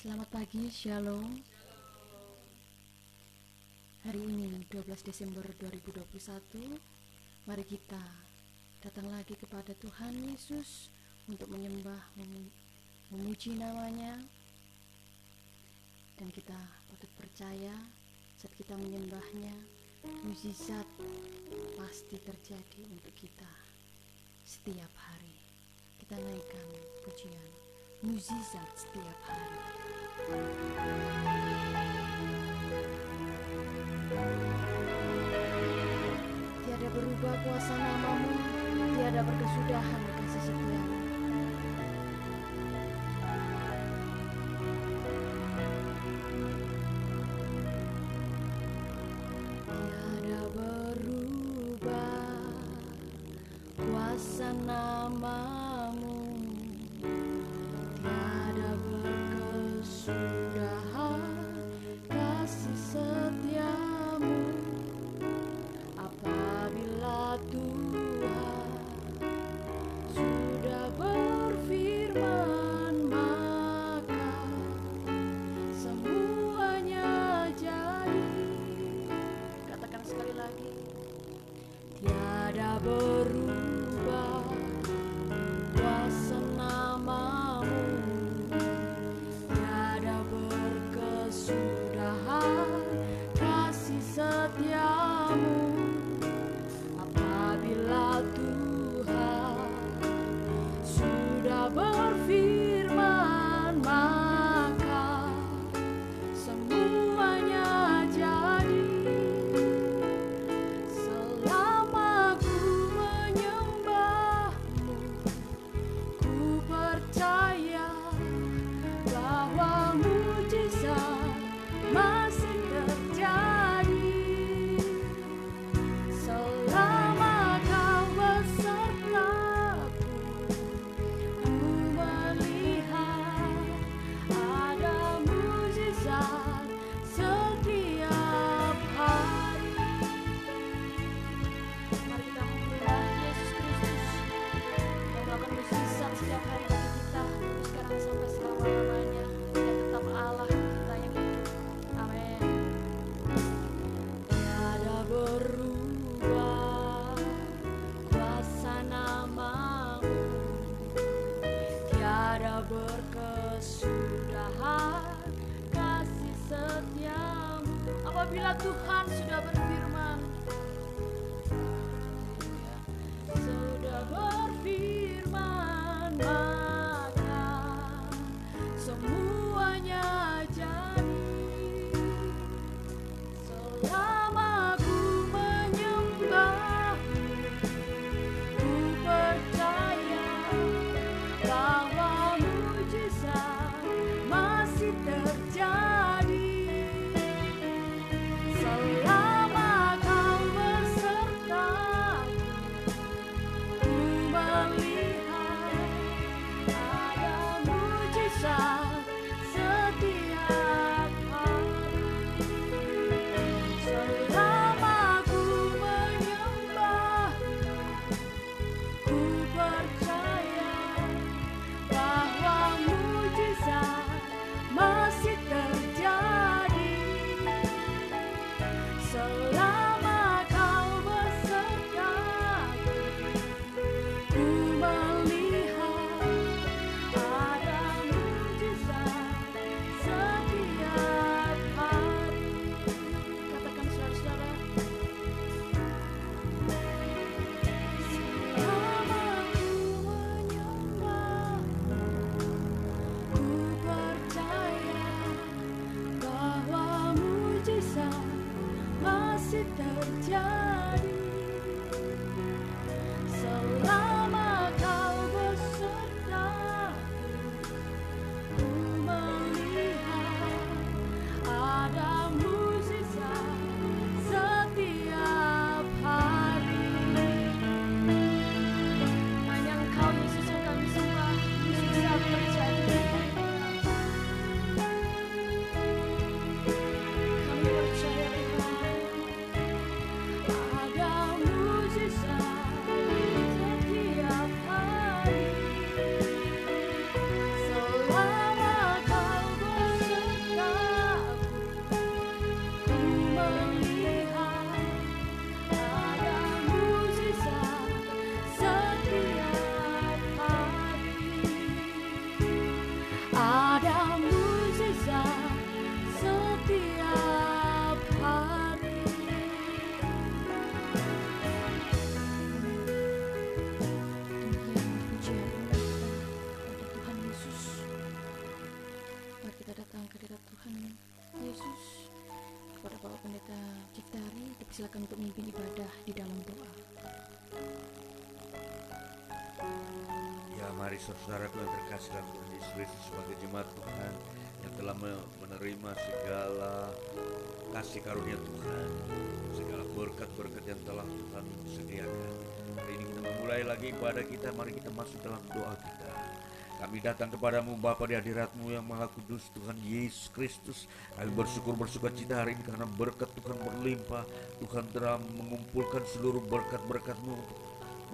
Selamat pagi, Shalom. Hari ini 12 Desember 2021, mari kita datang lagi kepada Tuhan Yesus untuk menyembah, memuji namanya. Dan kita patut percaya saat kita menyembahnya, mujizat pasti terjadi untuk kita setiap hari. Kita naikkan pujian mukjizat setiap hari. Tiada berubah kuasa namamu, tiada berkesudahan kasih setiamu. Saudaraku yang terkasih dalam Tuhan Yesus sebagai jemaat Tuhan yang telah menerima segala kasih karunia Tuhan, segala berkat-berkat yang telah Tuhan sediakan. Hari ini kita memulai lagi ibadah kita, mari kita masuk dalam doa kita. Kami datang kepadamu Bapa di hadiratmu yang maha kudus Tuhan Yesus Kristus Kami bersyukur bersuka cita hari ini karena berkat Tuhan berlimpah Tuhan telah mengumpulkan seluruh berkat-berkatmu untuk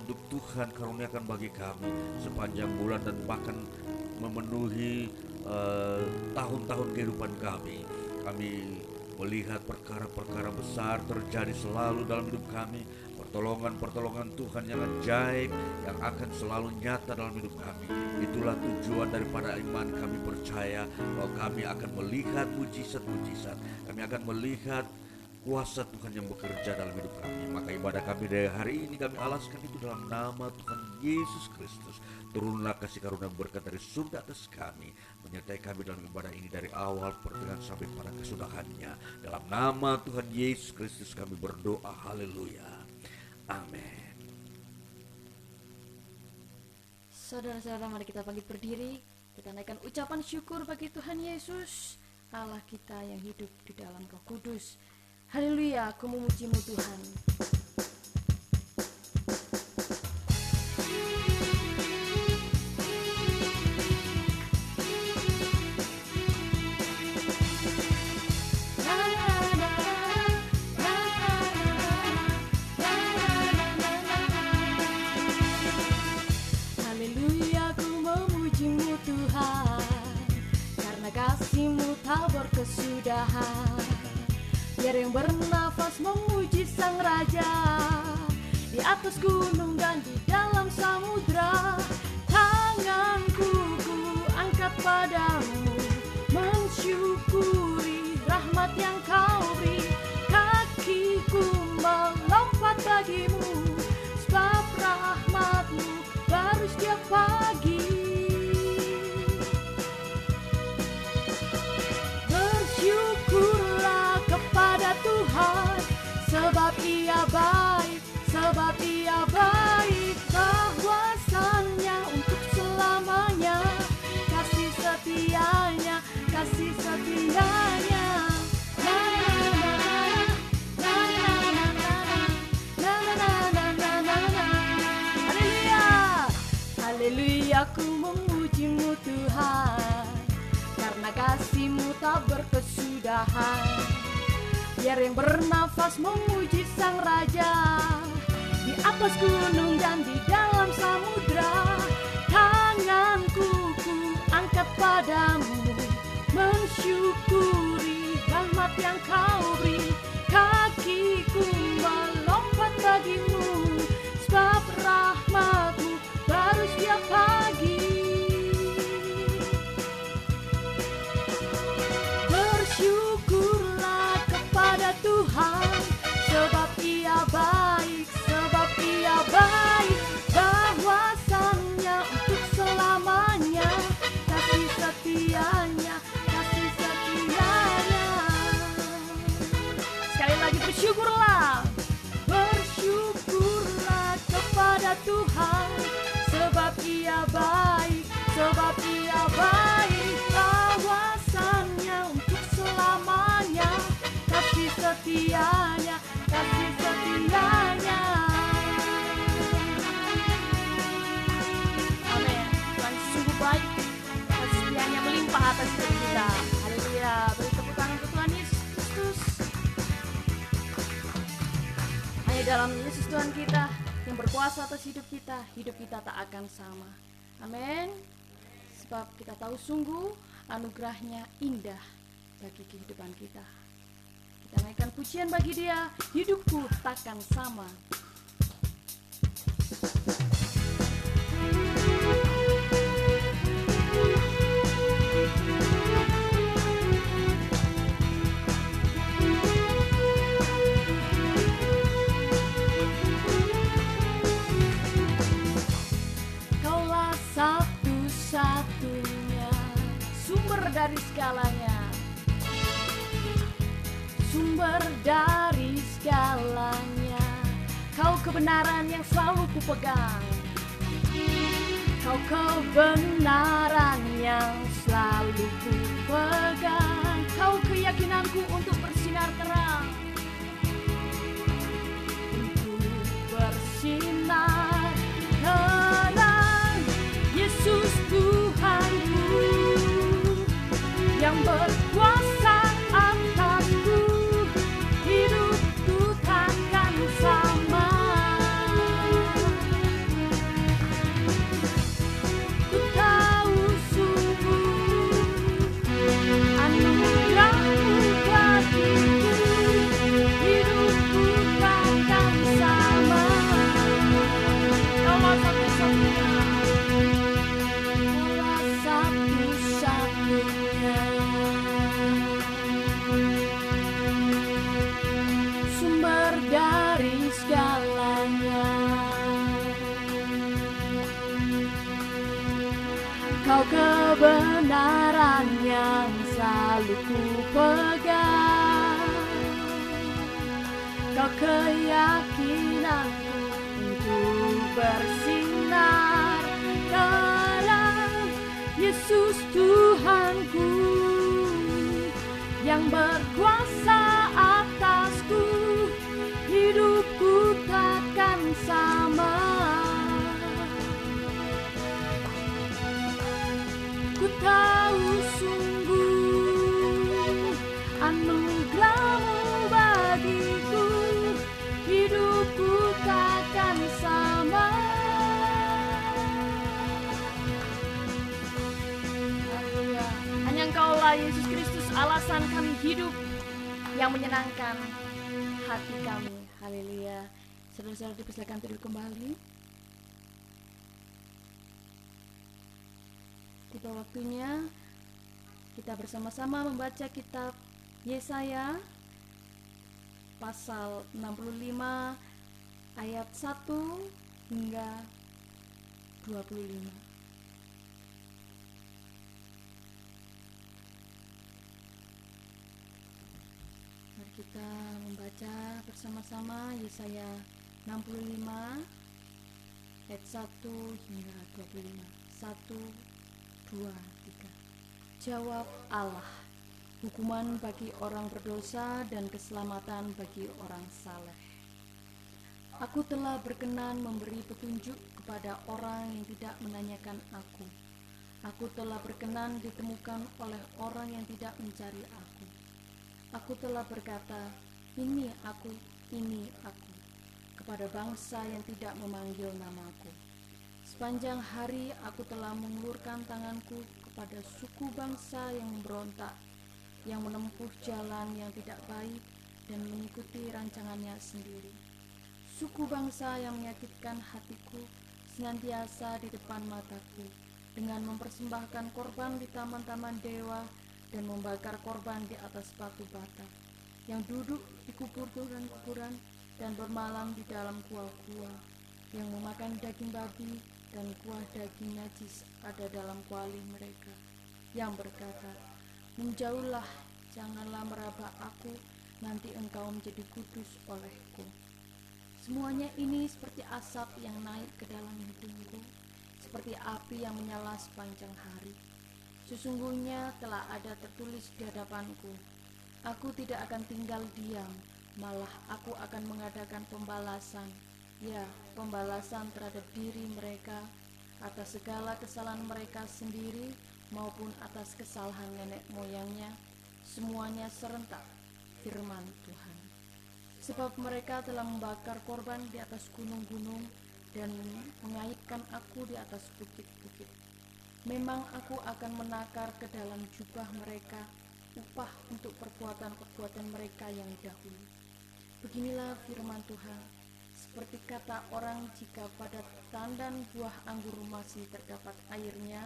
Tuhan karuniakan bagi kami sepanjang bulan dan bahkan memenuhi eh, tahun-tahun uh, kehidupan kami. Kami melihat perkara-perkara besar terjadi selalu dalam hidup kami, pertolongan-pertolongan Tuhan yang ajaib yang akan selalu nyata dalam hidup kami. Itulah tujuan daripada iman kami percaya bahwa kami akan melihat mujizat-mujizat. Kami akan melihat kuasa Tuhan yang bekerja dalam hidup kami. Maka ibadah kami dari hari ini kami alaskan itu dalam nama Tuhan Yesus Kristus. Turunlah kasih karunia berkat dari surga atas kami. Menyertai kami dalam ibadah ini dari awal pertengahan sampai pada kesudahannya. Dalam nama Tuhan Yesus Kristus kami berdoa. Haleluya. Amin. Saudara-saudara mari kita bangkit berdiri. Kita naikkan ucapan syukur bagi Tuhan Yesus. Allah kita yang hidup di dalam roh kudus. Haleluya, aku memujimu Tuhan. Atas gunung dan di dalam samudra Tanganku ku angkat padamu Haleluya ku memujimu Tuhan Karena kasihmu tak berkesudahan. Biar yang bernafas memuji sang raja Di atas gunung dan di dalam samudra. Tanganku ku angkat padamu Mensyukuri rahmat yang kau beri setianya, kasih setianya. Amin. Tuhan sungguh baik, melimpah atas hidup kita. Haleluya. Beri tepuk tangan untuk Tuhan Yesus. Hanya dalam Yesus Tuhan kita yang berkuasa atas hidup kita, hidup kita tak akan sama. Amin. Sebab kita tahu sungguh anugerahnya indah bagi kehidupan kita. Kita naikkan pujian bagi dia, hidupku takkan sama. Kaulah satu-satunya sumber dari segalanya sumber dari segalanya. Kau kebenaran yang selalu kupegang. Kau kebenaran yang selalu kupegang. Kau keyakinanku untuk bersinar terang bersama-sama membaca kitab Yesaya pasal 65 ayat 1 hingga 25. Mari kita membaca bersama-sama Yesaya 65 ayat 1 hingga 25. 1 dua, tiga. Jawab Allah, hukuman bagi orang berdosa dan keselamatan bagi orang saleh. Aku telah berkenan memberi petunjuk kepada orang yang tidak menanyakan aku. Aku telah berkenan ditemukan oleh orang yang tidak mencari aku. Aku telah berkata, ini aku, ini aku, kepada bangsa yang tidak memanggil namaku. Sepanjang hari aku telah mengulurkan tanganku kepada suku bangsa yang memberontak, yang menempuh jalan yang tidak baik dan mengikuti rancangannya sendiri. Suku bangsa yang menyakitkan hatiku senantiasa di depan mataku dengan mempersembahkan korban di taman-taman dewa dan membakar korban di atas batu bata yang duduk di kuburan-kuburan dan bermalam di dalam gua-gua yang memakan daging babi dan kuah daging najis ada dalam kuali mereka yang berkata menjauhlah janganlah meraba aku nanti engkau menjadi kudus olehku. Semuanya ini seperti asap yang naik ke dalam hidungku seperti api yang menyala sepanjang hari. Sesungguhnya telah ada tertulis di hadapanku aku tidak akan tinggal diam malah aku akan mengadakan pembalasan ya pembalasan terhadap diri mereka atas segala kesalahan mereka sendiri maupun atas kesalahan nenek moyangnya semuanya serentak firman Tuhan. Sebab mereka telah membakar korban di atas gunung-gunung dan mengaitkan aku di atas bukit-bukit. Memang aku akan menakar ke dalam jubah mereka upah untuk perbuatan-perbuatan mereka yang dahulu. Beginilah firman Tuhan seperti kata orang jika pada tandan buah anggur masih terdapat airnya,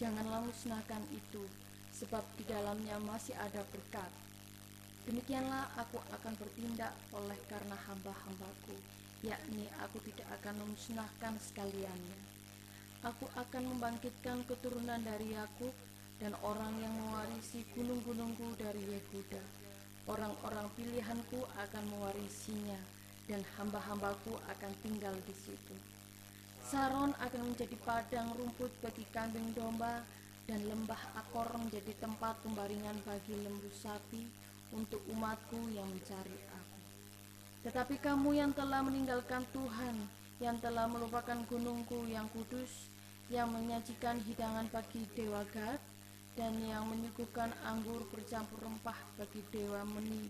janganlah musnahkan itu, sebab di dalamnya masih ada berkat. Demikianlah aku akan bertindak oleh karena hamba-hambaku, yakni aku tidak akan memusnahkan sekaliannya. Aku akan membangkitkan keturunan dari Yakub dan orang yang mewarisi gunung-gunungku dari Yehuda. Orang-orang pilihanku akan mewarisinya dan hamba-hambaku akan tinggal di situ. Saron akan menjadi padang rumput bagi kambing domba dan lembah Akor menjadi tempat pembaringan bagi lembu sapi untuk umatku yang mencari aku. Tetapi kamu yang telah meninggalkan Tuhan, yang telah melupakan gunungku yang kudus, yang menyajikan hidangan bagi dewa Gad, dan yang menyuguhkan anggur bercampur rempah bagi dewa Meni,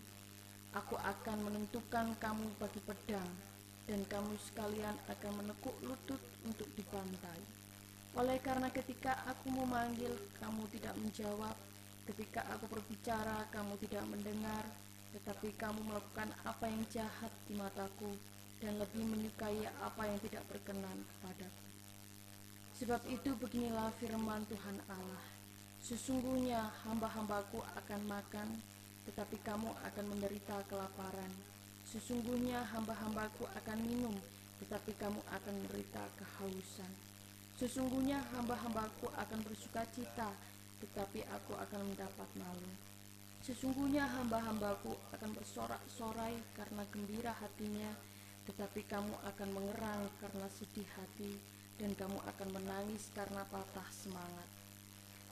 aku akan menentukan kamu bagi pedang, dan kamu sekalian akan menekuk lutut untuk dibantai. Oleh karena ketika aku memanggil, kamu tidak menjawab, ketika aku berbicara, kamu tidak mendengar, tetapi kamu melakukan apa yang jahat di mataku dan lebih menyukai apa yang tidak berkenan kepadaku. Sebab itu beginilah firman Tuhan Allah. Sesungguhnya hamba-hambaku akan makan, tetapi kamu akan menderita kelaparan. Sesungguhnya hamba-hambaku akan minum, tetapi kamu akan menderita kehausan. Sesungguhnya hamba-hambaku akan bersuka cita, tetapi aku akan mendapat malu. Sesungguhnya hamba-hambaku akan bersorak-sorai karena gembira hatinya, tetapi kamu akan mengerang karena sedih hati, dan kamu akan menangis karena patah semangat.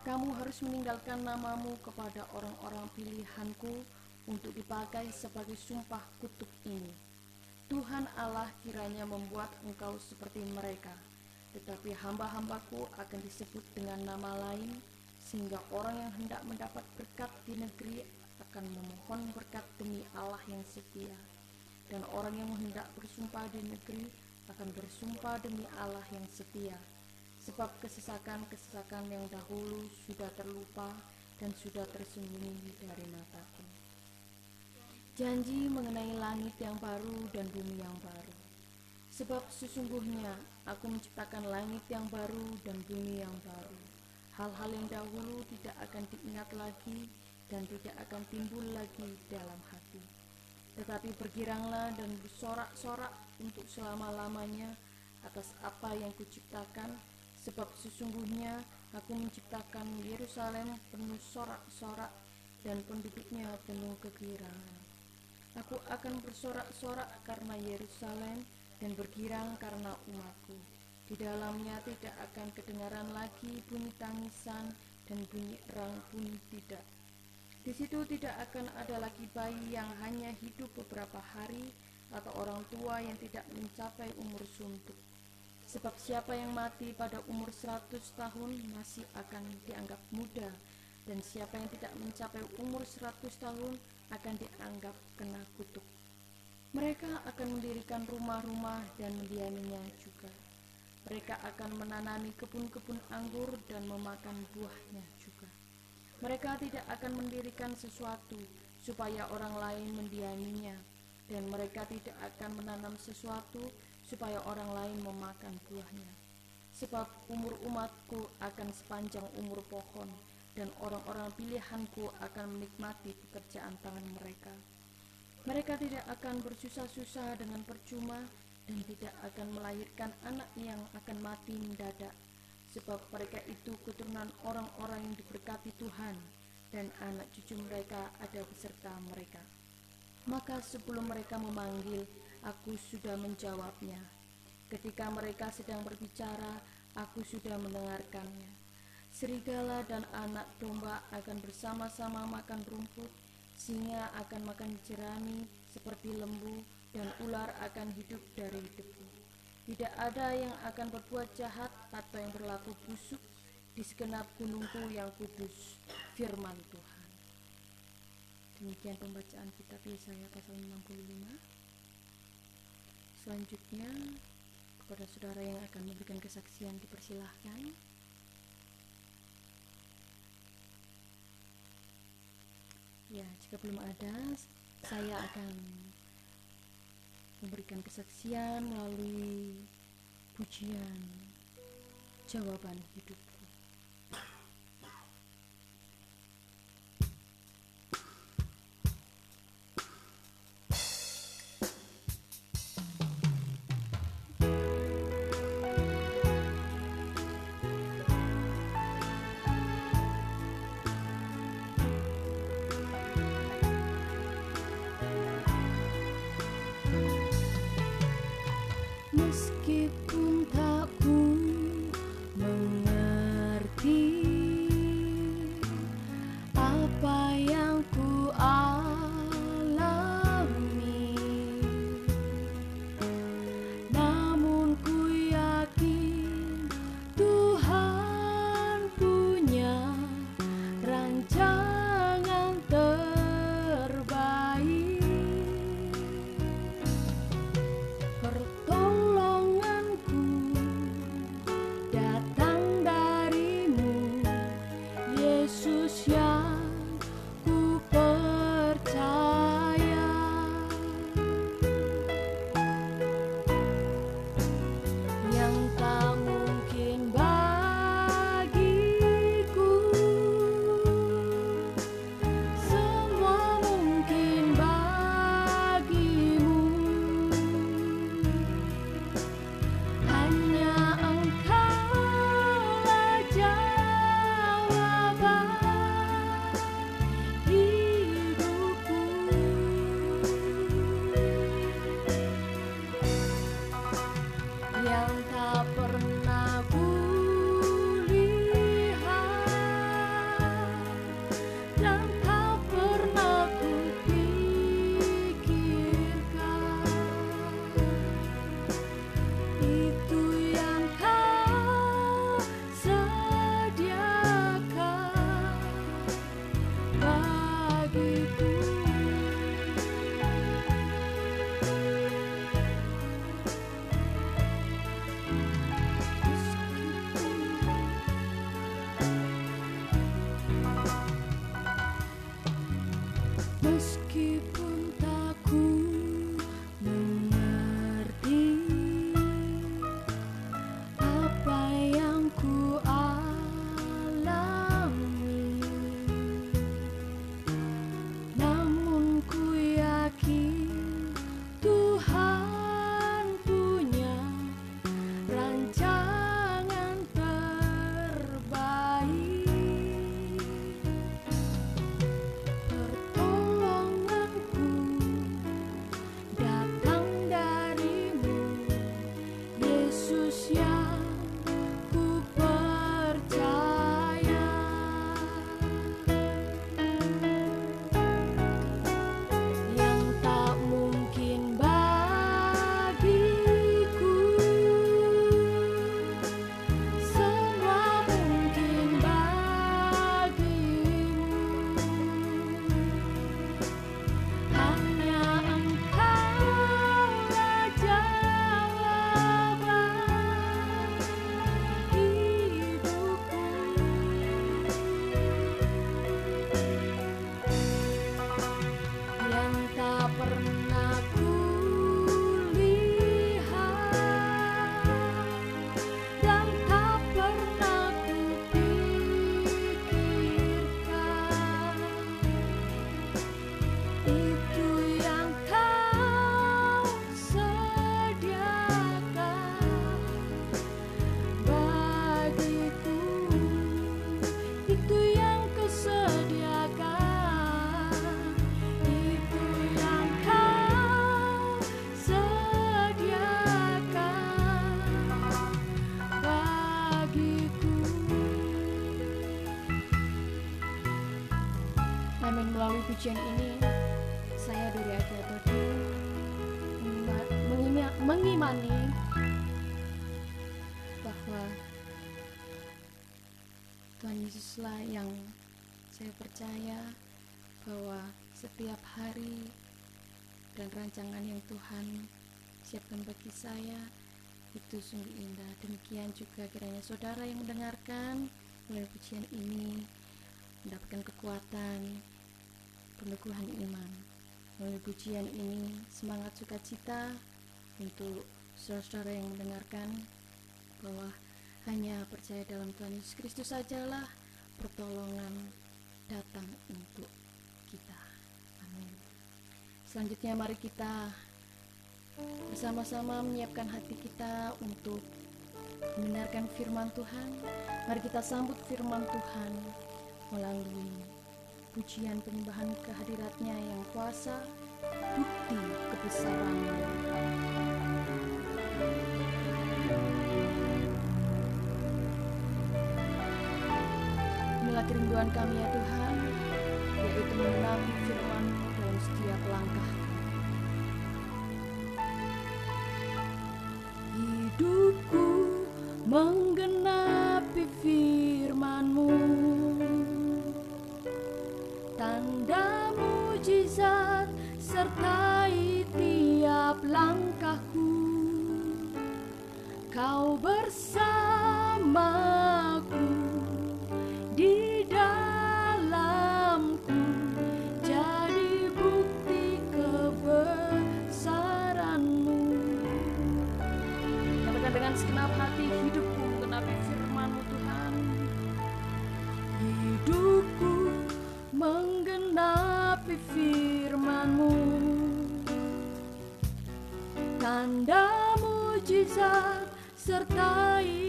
Kamu harus meninggalkan namamu kepada orang-orang pilihanku untuk dipakai sebagai sumpah kutuk ini. Tuhan Allah kiranya membuat engkau seperti mereka tetapi hamba-hambaku akan disebut dengan nama lain, sehingga orang yang hendak mendapat berkat di negeri akan memohon berkat demi Allah yang setia. Dan orang yang hendak bersumpah di negeri akan bersumpah demi Allah yang setia. Sebab kesesakan-kesesakan yang dahulu sudah terlupa dan sudah tersembunyi dari mataku. Janji mengenai langit yang baru dan bumi yang baru. Sebab sesungguhnya Aku menciptakan langit yang baru dan bumi yang baru. Hal-hal yang dahulu tidak akan diingat lagi dan tidak akan timbul lagi dalam hati. Tetapi bergiranglah dan bersorak-sorak untuk selama-lamanya atas apa yang kuciptakan, sebab sesungguhnya aku menciptakan Yerusalem penuh sorak-sorak dan penduduknya penuh kegirangan. Aku akan bersorak-sorak karena Yerusalem, dan bergirang karena umatku. Di dalamnya tidak akan kedengaran lagi bunyi tangisan dan bunyi erang pun tidak. Di situ tidak akan ada lagi bayi yang hanya hidup beberapa hari atau orang tua yang tidak mencapai umur suntuk. Sebab siapa yang mati pada umur 100 tahun masih akan dianggap muda dan siapa yang tidak mencapai umur 100 tahun akan dianggap kena kutuk. Mereka akan mendirikan rumah-rumah dan mendiaminya juga. Mereka akan menanami kebun-kebun anggur dan memakan buahnya juga. Mereka tidak akan mendirikan sesuatu supaya orang lain mendiaminya, dan mereka tidak akan menanam sesuatu supaya orang lain memakan buahnya. Sebab umur umatku akan sepanjang umur pohon, dan orang-orang pilihanku akan menikmati pekerjaan tangan mereka. Mereka tidak akan bersusah-susah dengan percuma dan tidak akan melahirkan anak yang akan mati mendadak, sebab mereka itu keturunan orang-orang yang diberkati Tuhan, dan anak cucu mereka ada beserta mereka. Maka sebelum mereka memanggil, aku sudah menjawabnya. Ketika mereka sedang berbicara, aku sudah mendengarkannya. Serigala dan anak domba akan bersama-sama makan rumput, Singa akan makan jerami seperti lembu dan ular akan hidup dari debu. Tidak ada yang akan berbuat jahat atau yang berlaku busuk di segenap gunungku yang kudus, firman Tuhan. Demikian pembacaan kitab Yesaya pasal 65. Selanjutnya, kepada saudara yang akan memberikan kesaksian dipersilahkan. Ya, jika belum ada, saya akan memberikan kesaksian melalui pujian jawaban hidup. Pujian ini saya Dori Agiatodi mengima- mengimani bahwa Tuhan Yesuslah yang saya percaya bahwa setiap hari dan rancangan yang Tuhan siapkan bagi saya itu sungguh indah. Demikian juga kiranya saudara yang mendengarkan melalui pujian ini mendapatkan kekuatan, peneguhan iman. Melalui pujian ini semangat sukacita untuk saudara yang mendengarkan bahwa hanya percaya dalam Tuhan Yesus Kristus sajalah pertolongan datang untuk kita. Amin. Selanjutnya mari kita bersama-sama menyiapkan hati kita untuk mendengarkan firman Tuhan. Mari kita sambut firman Tuhan melalui pujian penyembahan kehadiratnya yang kuasa, bukti kebesaran. Inilah kerinduan kami ya Tuhan, yaitu mengenali firman dalam setiap langkah Hidupku menggenapi Tanda mujizat sertai tiap langkahku. Kau bersamaku menggenapi firman-Mu. Tanda mujizat sertai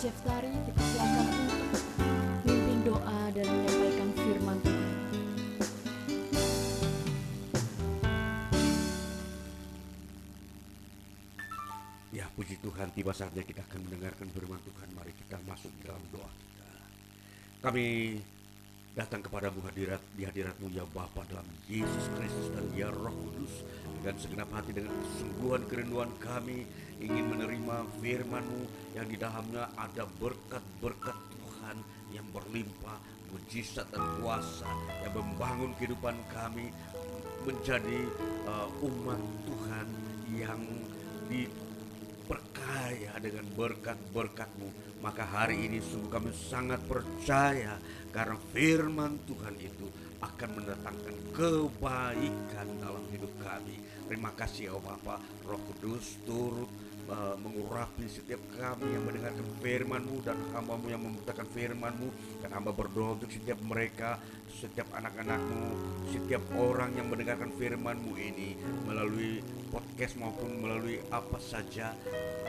Jeff Tari kita untuk memimpin doa dan menyampaikan firman Tuhan. Ya puji Tuhan tiba saatnya kita akan mendengarkan firman Tuhan. Mari kita masuk dalam doa kita. Kami datang kepadamu hadirat di hadiratmu ya Bapa dalam Yesus Kristus dan ya Roh Kudus. Dengan segenap hati dengan kesungguhan kerinduan kami ingin menerima firmanmu yang di dalamnya ada berkat-berkat Tuhan yang berlimpah mujizat dan kuasa yang membangun kehidupan kami menjadi uh, umat Tuhan yang di perkaya dengan berkat-berkatmu. Maka hari ini sungguh kami sangat percaya karena firman Tuhan itu akan mendatangkan kebaikan dalam hidup kami. Terima kasih ya Bapa Roh Kudus turut uh, mengurapi setiap kami yang mendengarkan firman-Mu dan hambamu yang memberitakan firman-Mu dan hamba berdoa untuk setiap mereka setiap anak-anakmu setiap orang yang mendengarkan firman-Mu ini melalui podcast maupun melalui apa saja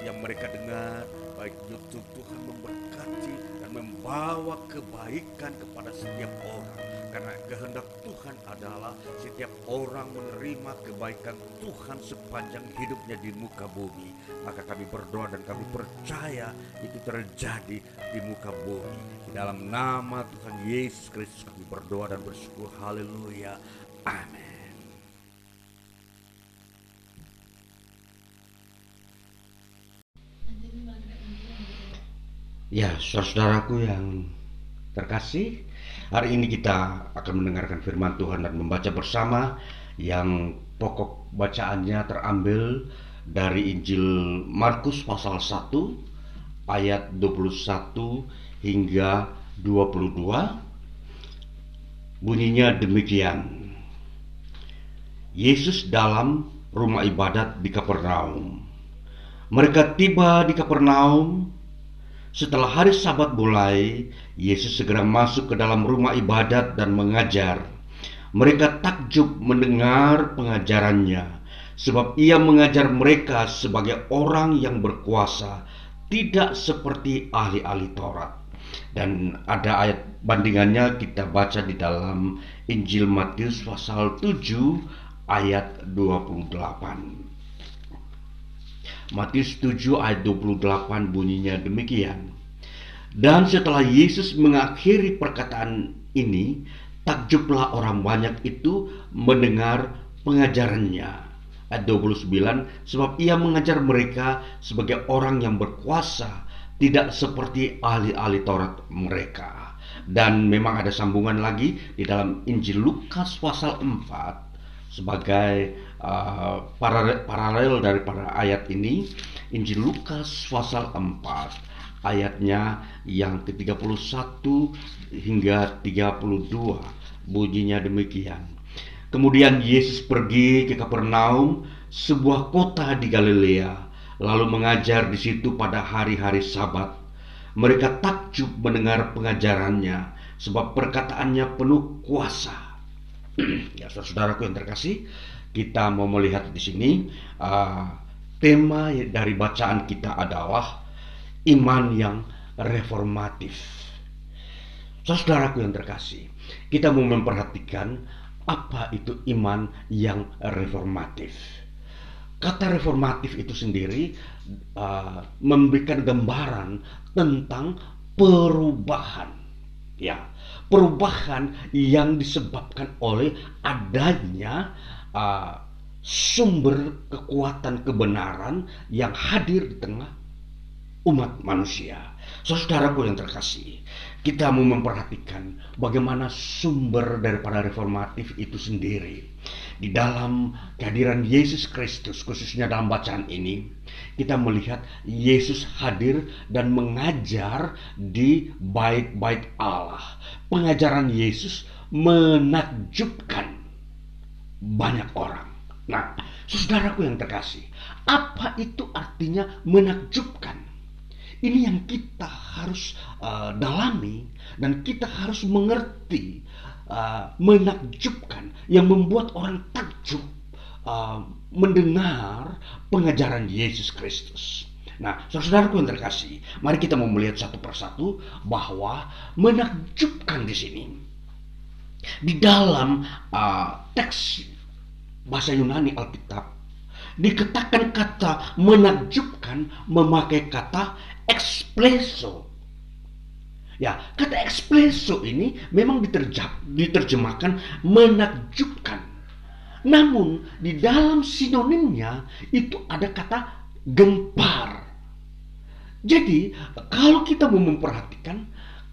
yang mereka dengar baik YouTube Tuhan memberkati dan membawa kebaikan kepada setiap orang karena kehendak Tuhan adalah setiap orang menerima kebaikan Tuhan sepanjang hidupnya di muka bumi. Maka kami berdoa dan kami percaya itu terjadi di muka bumi. Di dalam nama Tuhan Yesus Kristus kami berdoa dan bersyukur. Haleluya. Amin. Ya, saudaraku yang terkasih, hari ini kita akan mendengarkan firman Tuhan dan membaca bersama yang pokok bacaannya terambil dari Injil Markus pasal 1 ayat 21 hingga 22. Bunyinya demikian. Yesus dalam rumah ibadat di Kapernaum. Mereka tiba di Kapernaum setelah hari Sabat mulai, Yesus segera masuk ke dalam rumah ibadat dan mengajar. Mereka takjub mendengar pengajarannya, sebab ia mengajar mereka sebagai orang yang berkuasa, tidak seperti ahli-ahli Taurat. Dan ada ayat bandingannya kita baca di dalam Injil Matius pasal 7 ayat 28. Matius 7 ayat 28 bunyinya demikian. Dan setelah Yesus mengakhiri perkataan ini, takjublah orang banyak itu mendengar pengajarannya. Ayat 29, sebab ia mengajar mereka sebagai orang yang berkuasa, tidak seperti ahli-ahli Taurat mereka. Dan memang ada sambungan lagi di dalam Injil Lukas pasal 4 sebagai uh, paralel, paralel daripada ayat ini Injil Lukas pasal 4 ayatnya yang ke-31 hingga 32 bunyinya demikian. Kemudian Yesus pergi ke Kapernaum sebuah kota di Galilea lalu mengajar di situ pada hari-hari Sabat. Mereka takjub mendengar pengajarannya sebab perkataannya penuh kuasa. Ya, saudaraku yang terkasih, kita mau melihat di sini uh, tema dari bacaan kita adalah iman yang reformatif. Saudaraku yang terkasih, kita mau memperhatikan apa itu iman yang reformatif. Kata reformatif itu sendiri uh, memberikan gambaran tentang perubahan. Ya, perubahan yang disebabkan oleh adanya uh, sumber kekuatan kebenaran yang hadir di tengah umat manusia. Saudaraku yang terkasih, kita mau memperhatikan bagaimana sumber daripada reformatif itu sendiri. Di dalam kehadiran Yesus Kristus, khususnya dalam bacaan ini, kita melihat Yesus hadir dan mengajar di bait-bait Allah. Pengajaran Yesus menakjubkan banyak orang. Nah, saudaraku yang terkasih, apa itu artinya menakjubkan? Ini yang kita harus uh, dalami dan kita harus mengerti uh, menakjubkan yang membuat orang takjub uh, mendengar pengajaran Yesus Kristus. Nah, saudaraku yang terkasih, mari kita mau melihat satu persatu bahwa menakjubkan di sini di dalam uh, teks bahasa Yunani Alkitab dikatakan kata menakjubkan memakai kata ekspleso. Ya, kata ekspleso ini memang diterjemahkan menakjubkan. Namun di dalam sinonimnya itu ada kata gempar. Jadi kalau kita mau memperhatikan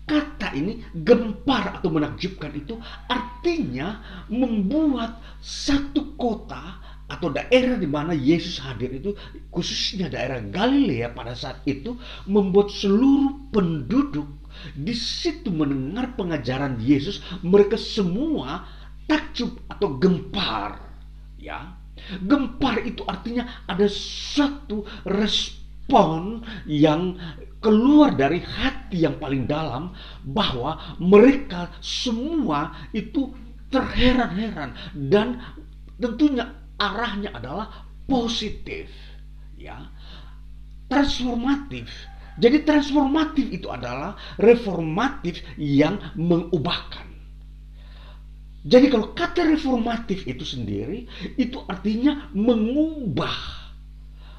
kata ini gempar atau menakjubkan itu artinya membuat satu kota atau daerah di mana Yesus hadir itu khususnya daerah Galilea pada saat itu membuat seluruh penduduk di situ mendengar pengajaran Yesus mereka semua takjub atau gempar ya. Gempar itu artinya ada satu respon yang keluar dari hati yang paling dalam bahwa mereka semua itu terheran-heran. Dan tentunya arahnya adalah positif ya. Transformatif. Jadi transformatif itu adalah reformatif yang mengubahkan. Jadi kalau kata reformatif itu sendiri itu artinya mengubah.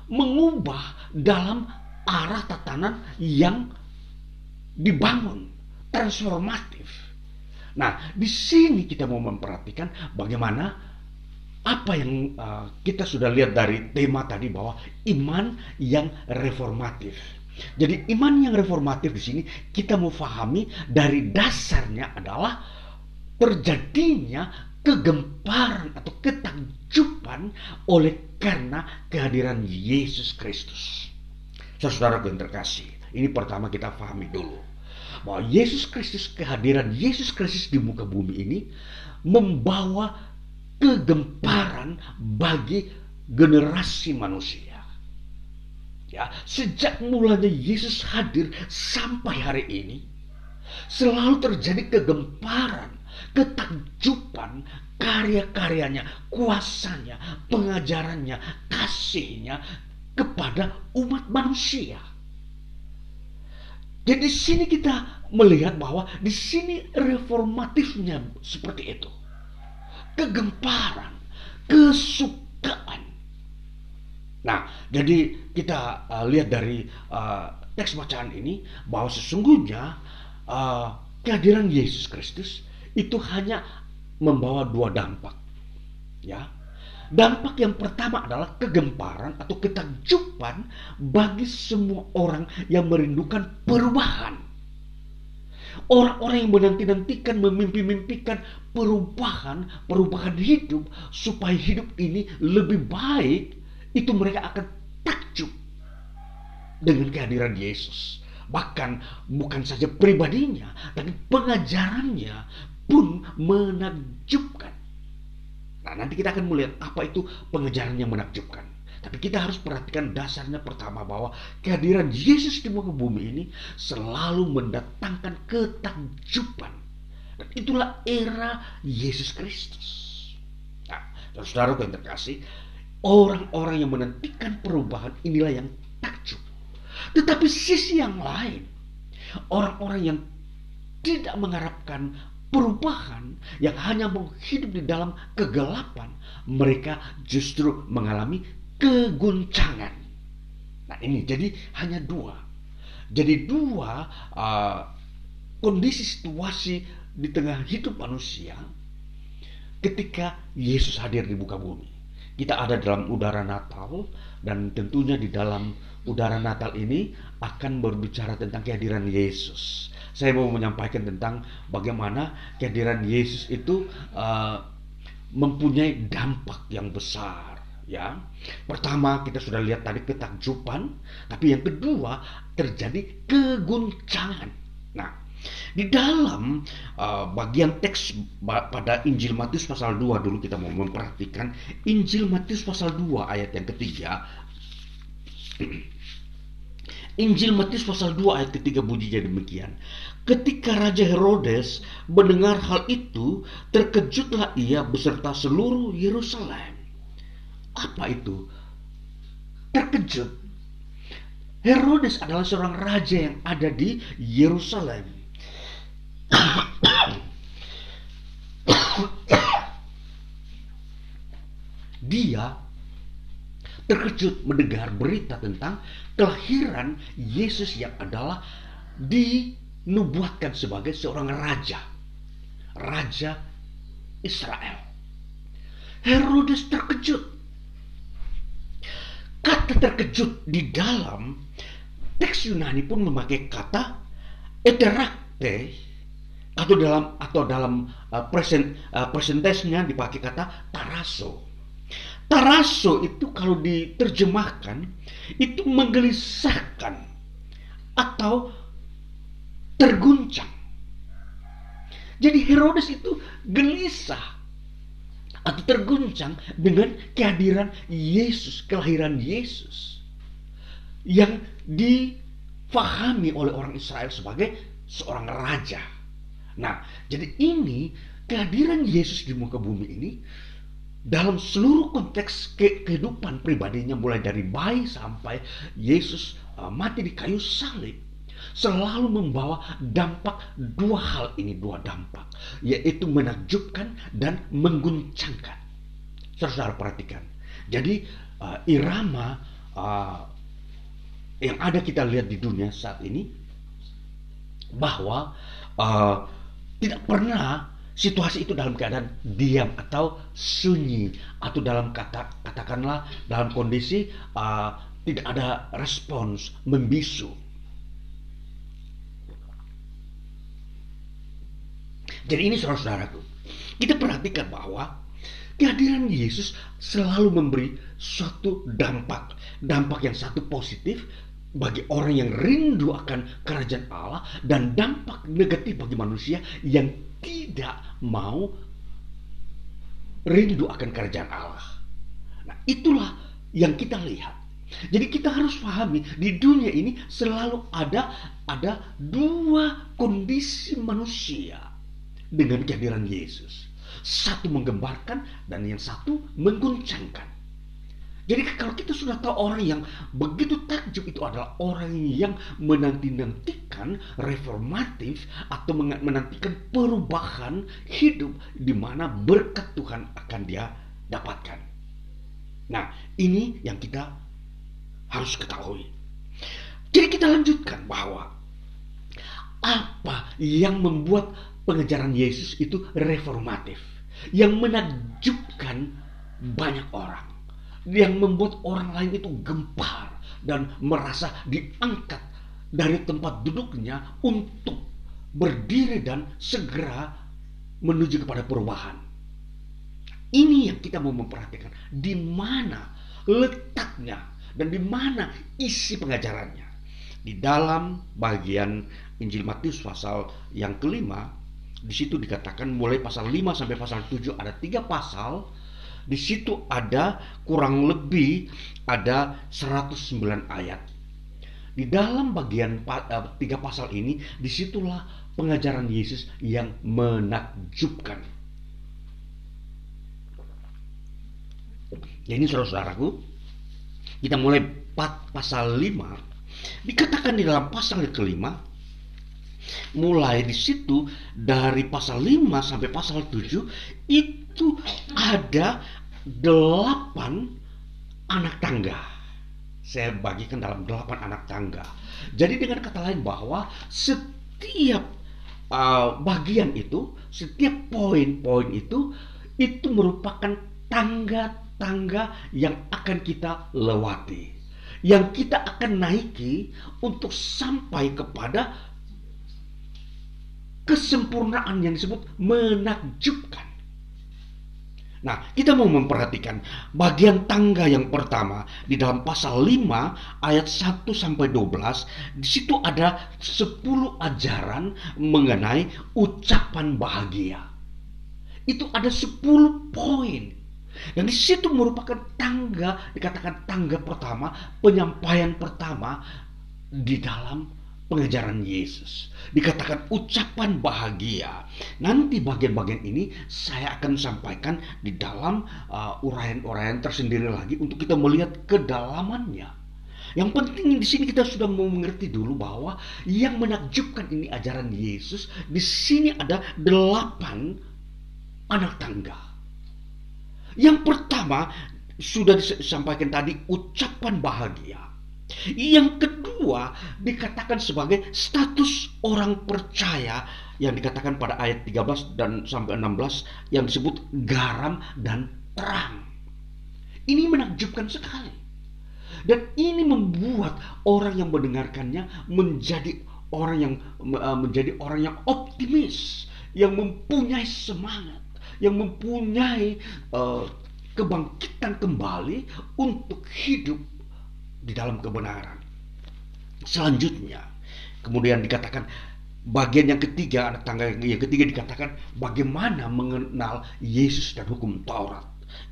Mengubah dalam arah tatanan yang dibangun transformatif nah di sini kita mau memperhatikan bagaimana apa yang uh, kita sudah lihat dari tema tadi bahwa iman yang reformatif. Jadi iman yang reformatif di sini kita mau pahami dari dasarnya adalah terjadinya kegemparan atau ketakjuban oleh karena kehadiran Yesus Kristus. Saudara yang terkasih, ini pertama kita pahami dulu bahwa Yesus Kristus kehadiran Yesus Kristus di muka bumi ini membawa kegemparan bagi generasi manusia. Ya, sejak mulanya Yesus hadir sampai hari ini selalu terjadi kegemparan, ketakjuban karya-karyanya, kuasanya, pengajarannya, kasihnya kepada umat manusia. Jadi di sini kita melihat bahwa di sini reformatifnya seperti itu kegemparan, kesukaan. Nah, jadi kita uh, lihat dari uh, teks bacaan ini bahwa sesungguhnya uh, kehadiran Yesus Kristus itu hanya membawa dua dampak. Ya. Dampak yang pertama adalah kegemparan atau ketakjuban bagi semua orang yang merindukan perubahan Orang-orang yang menanti-nantikan, memimpi-mimpikan perubahan, perubahan hidup supaya hidup ini lebih baik, itu mereka akan takjub dengan kehadiran Yesus. Bahkan bukan saja pribadinya, tapi pengajarannya pun menakjubkan. Nah, nanti kita akan melihat apa itu pengajaran yang menakjubkan. Tapi kita harus perhatikan dasarnya pertama bahwa kehadiran Yesus di muka bumi ini selalu mendatangkan ketakjuban Dan itulah era Yesus Kristus. Nah, saudara yang terkasih, orang-orang yang menantikan perubahan inilah yang takjub. Tetapi sisi yang lain, orang-orang yang tidak mengharapkan perubahan yang hanya mau di dalam kegelapan, mereka justru mengalami keguncangan. Nah ini jadi hanya dua. Jadi dua uh, kondisi situasi di tengah hidup manusia ketika Yesus hadir di muka bumi. Kita ada dalam udara Natal dan tentunya di dalam udara Natal ini akan berbicara tentang kehadiran Yesus saya mau menyampaikan tentang bagaimana kehadiran Yesus itu uh, mempunyai dampak yang besar ya. Pertama kita sudah lihat tadi ketakjuban, tapi yang kedua terjadi keguncangan. Nah, di dalam uh, bagian teks pada Injil Matius pasal 2 dulu kita mau memperhatikan Injil Matius pasal 2 ayat yang ketiga Injil Matius pasal 2 ayat ketiga bunyinya demikian. Ketika Raja Herodes mendengar hal itu, terkejutlah ia beserta seluruh Yerusalem. Apa itu? Terkejut. Herodes adalah seorang raja yang ada di Yerusalem. Dia terkejut mendengar berita tentang kelahiran Yesus yang adalah dinubuatkan sebagai seorang raja. Raja Israel. Herodes terkejut. Kata terkejut di dalam teks Yunani pun memakai kata eterakte atau dalam atau dalam uh, present uh, presentasinya dipakai kata taraso. Taraso itu kalau diterjemahkan itu menggelisahkan atau terguncang. Jadi Herodes itu gelisah atau terguncang dengan kehadiran Yesus, kelahiran Yesus yang difahami oleh orang Israel sebagai seorang raja. Nah, jadi ini kehadiran Yesus di muka bumi ini dalam seluruh konteks ke kehidupan pribadinya mulai dari bayi sampai Yesus uh, mati di kayu salib selalu membawa dampak dua hal ini dua dampak yaitu menakjubkan dan mengguncangkan. Saudara perhatikan. Jadi uh, irama uh, yang ada kita lihat di dunia saat ini bahwa uh, tidak pernah situasi itu dalam keadaan diam atau sunyi atau dalam kata katakanlah dalam kondisi uh, tidak ada respons membisu. Jadi ini saudara-saudaraku, kita perhatikan bahwa kehadiran Yesus selalu memberi suatu dampak, dampak yang satu positif bagi orang yang rindu akan kerajaan Allah dan dampak negatif bagi manusia yang tidak mau rindu akan kerajaan Allah. Nah, itulah yang kita lihat. Jadi kita harus pahami di dunia ini selalu ada ada dua kondisi manusia dengan kehadiran Yesus. Satu menggembarkan dan yang satu mengguncangkan. Jadi kalau kita sudah tahu orang yang begitu takjub itu adalah orang yang menanti-nantikan reformatif atau menantikan perubahan hidup di mana berkat Tuhan akan dia dapatkan. Nah, ini yang kita harus ketahui. Jadi kita lanjutkan bahwa apa yang membuat pengejaran Yesus itu reformatif, yang menakjubkan banyak orang yang membuat orang lain itu gempar dan merasa diangkat dari tempat duduknya untuk berdiri dan segera menuju kepada perubahan. Ini yang kita mau memperhatikan di mana letaknya dan di mana isi pengajarannya. Di dalam bagian Injil Matius pasal yang kelima, di situ dikatakan mulai pasal 5 sampai pasal 7 ada tiga pasal di situ ada kurang lebih ada 109 ayat. Di dalam bagian uh, tiga pasal ini, di situlah pengajaran Yesus yang menakjubkan. Ya ini saudara-saudaraku, kita mulai pasal 5, dikatakan di dalam pasal kelima, mulai di situ dari pasal 5 sampai pasal 7 itu ada delapan anak tangga. Saya bagikan dalam delapan anak tangga. Jadi dengan kata lain bahwa setiap uh, bagian itu, setiap poin-poin itu, itu merupakan tangga-tangga yang akan kita lewati. Yang kita akan naiki untuk sampai kepada kesempurnaan yang disebut menakjubkan. Nah, kita mau memperhatikan bagian tangga yang pertama di dalam pasal 5 ayat 1 sampai 12. Di situ ada 10 ajaran mengenai ucapan bahagia. Itu ada 10 poin. Dan di situ merupakan tangga, dikatakan tangga pertama, penyampaian pertama di dalam pengajaran Yesus. Dikatakan ucapan bahagia. Nanti bagian-bagian ini saya akan sampaikan di dalam uh, uraian-uraian tersendiri lagi untuk kita melihat kedalamannya. Yang penting di sini kita sudah mau mengerti dulu bahwa yang menakjubkan ini ajaran Yesus. Di sini ada delapan anak tangga. Yang pertama sudah disampaikan tadi ucapan bahagia. Yang kedua dikatakan sebagai status orang percaya yang dikatakan pada ayat 13 dan sampai 16 yang disebut garam dan terang. Ini menakjubkan sekali. Dan ini membuat orang yang mendengarkannya menjadi orang yang eh, menjadi orang yang optimis, yang mempunyai semangat, yang mempunyai uh, kebangkitan kembali untuk hidup di dalam kebenaran. Selanjutnya, kemudian dikatakan bagian yang ketiga, tangga yang ketiga dikatakan bagaimana mengenal Yesus dan hukum Taurat.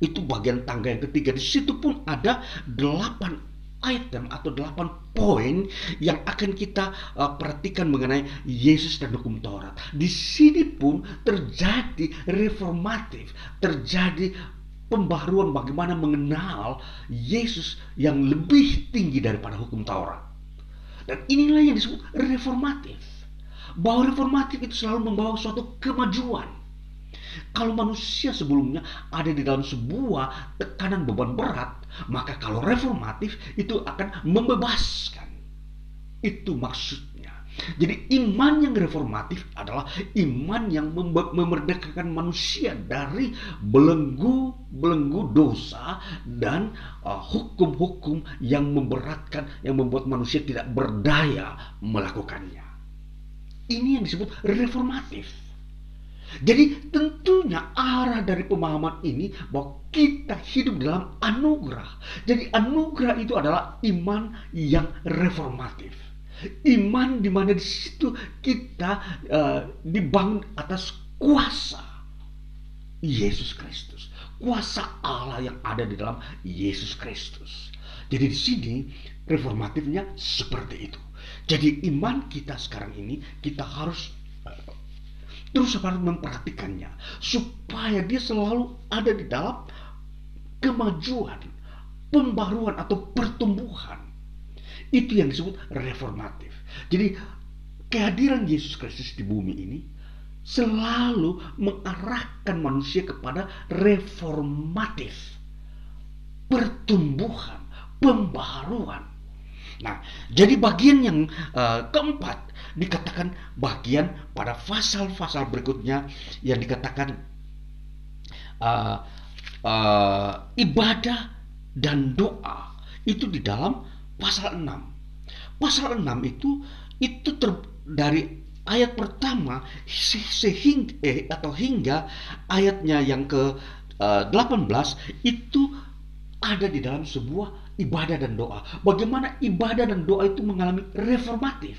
Itu bagian tangga yang ketiga. Di situ pun ada delapan item atau delapan poin yang akan kita uh, perhatikan mengenai Yesus dan hukum Taurat. Di sini pun terjadi reformatif, terjadi pembaharuan bagaimana mengenal Yesus yang lebih tinggi daripada hukum Taurat. Dan inilah yang disebut reformatif. Bahwa reformatif itu selalu membawa suatu kemajuan. Kalau manusia sebelumnya ada di dalam sebuah tekanan beban berat, maka kalau reformatif itu akan membebaskan. Itu maksud jadi iman yang reformatif adalah iman yang memerdekakan manusia dari belenggu-belenggu dosa dan uh, hukum-hukum uh, yang memberatkan, yang membuat manusia tidak berdaya melakukannya. Ini yang disebut reformatif. Jadi tentunya arah dari pemahaman ini bahwa kita hidup dalam anugerah. Jadi anugerah itu adalah iman yang reformatif Iman di mana di situ kita uh, dibangun atas kuasa Yesus Kristus, kuasa Allah yang ada di dalam Yesus Kristus. Jadi di sini reformatifnya seperti itu. Jadi iman kita sekarang ini kita harus terus harus memperhatikannya supaya dia selalu ada di dalam kemajuan, pembaruan atau pertumbuhan itu yang disebut reformatif. Jadi kehadiran Yesus Kristus di bumi ini selalu mengarahkan manusia kepada reformatif. Pertumbuhan, pembaharuan. Nah, jadi bagian yang uh, keempat dikatakan bagian pada pasal-pasal berikutnya yang dikatakan uh, uh, ibadah dan doa itu di dalam pasal 6. Pasal 6 itu itu ter, dari ayat pertama sehingga eh, atau hingga ayatnya yang ke eh, 18 itu ada di dalam sebuah ibadah dan doa. Bagaimana ibadah dan doa itu mengalami reformatif.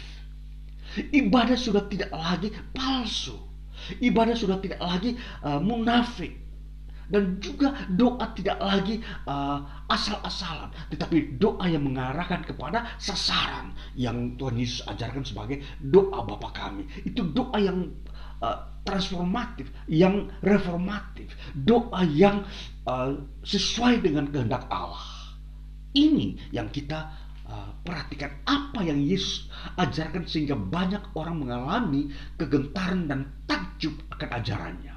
Ibadah sudah tidak lagi palsu. Ibadah sudah tidak lagi uh, munafik dan juga doa tidak lagi uh, asal-asalan, tetapi doa yang mengarahkan kepada sasaran yang Tuhan Yesus ajarkan sebagai doa Bapa kami. Itu doa yang uh, transformatif, yang reformatif, doa yang uh, sesuai dengan kehendak Allah. Ini yang kita uh, perhatikan apa yang Yesus ajarkan sehingga banyak orang mengalami kegentaran dan takjub akan ajarannya.